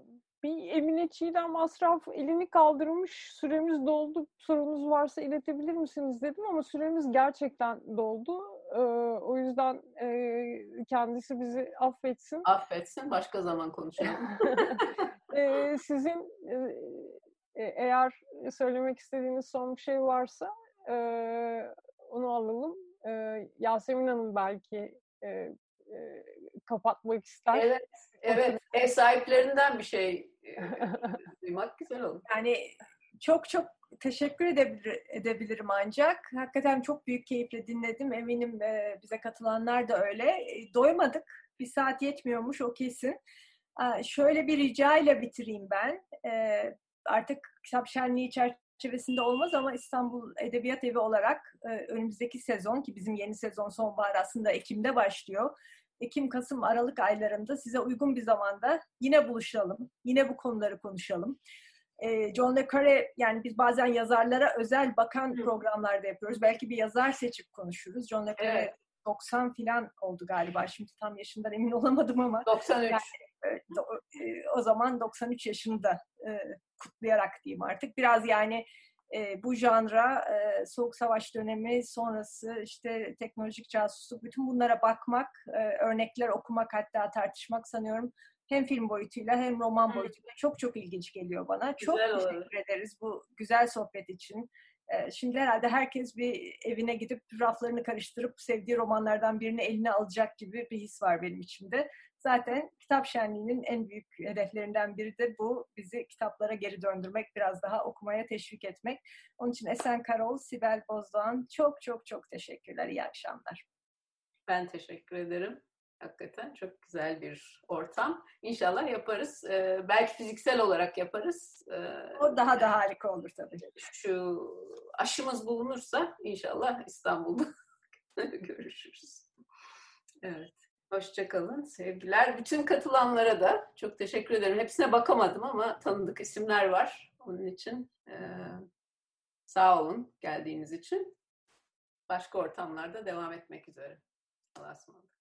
bir Emine Çiğdem Masraf elini kaldırmış, süremiz doldu, sorunuz varsa iletebilir misiniz dedim ama süremiz gerçekten doldu. Ee, yüzden e, kendisi bizi affetsin. Affetsin, başka zaman konuşalım. ee, sizin e, eğer söylemek istediğiniz son bir şey varsa e, onu alalım. E, Yasemin Hanım belki e, e, kapatmak ister. Evet, evet. Ev sahiplerinden bir şey duymak güzel olur. Yani çok çok teşekkür edebilir, edebilirim ancak. Hakikaten çok büyük keyifle dinledim. Eminim e, bize katılanlar da öyle. E, doymadık. Bir saat yetmiyormuş o kesin. E, şöyle bir rica ile bitireyim ben. E, artık kitap şenliği çerçevesinde olmaz ama İstanbul Edebiyat Evi olarak e, önümüzdeki sezon ki bizim yeni sezon sonbahar aslında Ekim'de başlıyor. Ekim, Kasım, Aralık aylarında size uygun bir zamanda yine buluşalım. Yine bu konuları konuşalım. E, John le Carre yani biz bazen yazarlara özel bakan programlarda yapıyoruz. Belki bir yazar seçip konuşuruz. John le Carre evet. 90 filan oldu galiba. Şimdi tam yaşından emin olamadım ama. 93. Yani, o zaman 93 yaşında kutlayarak diyeyim artık. Biraz yani bu janra soğuk savaş dönemi sonrası işte teknolojik casusluk bütün bunlara bakmak, örnekler okumak hatta tartışmak sanıyorum hem film boyutuyla hem roman boyutuyla çok çok ilginç geliyor bana. Güzel çok teşekkür olur. ederiz bu güzel sohbet için. Şimdi herhalde herkes bir evine gidip raflarını karıştırıp sevdiği romanlardan birini eline alacak gibi bir his var benim içimde. Zaten kitap şenliğinin en büyük hedeflerinden biri de bu. Bizi kitaplara geri döndürmek, biraz daha okumaya teşvik etmek. Onun için Esen Karol, Sibel Bozdoğan çok çok çok teşekkürler. İyi akşamlar. Ben teşekkür ederim. Hakikaten çok güzel bir ortam. İnşallah yaparız. Ee, belki fiziksel olarak yaparız. Ee, o daha da harika olur tabii. Şu aşımız bulunursa inşallah İstanbul'da görüşürüz. Evet. Hoşçakalın. Sevgiler. Bütün katılanlara da çok teşekkür ederim. Hepsine bakamadım ama tanıdık isimler var. Onun için e, sağ olun geldiğiniz için. Başka ortamlarda devam etmek üzere. Allah'a ısmarladık.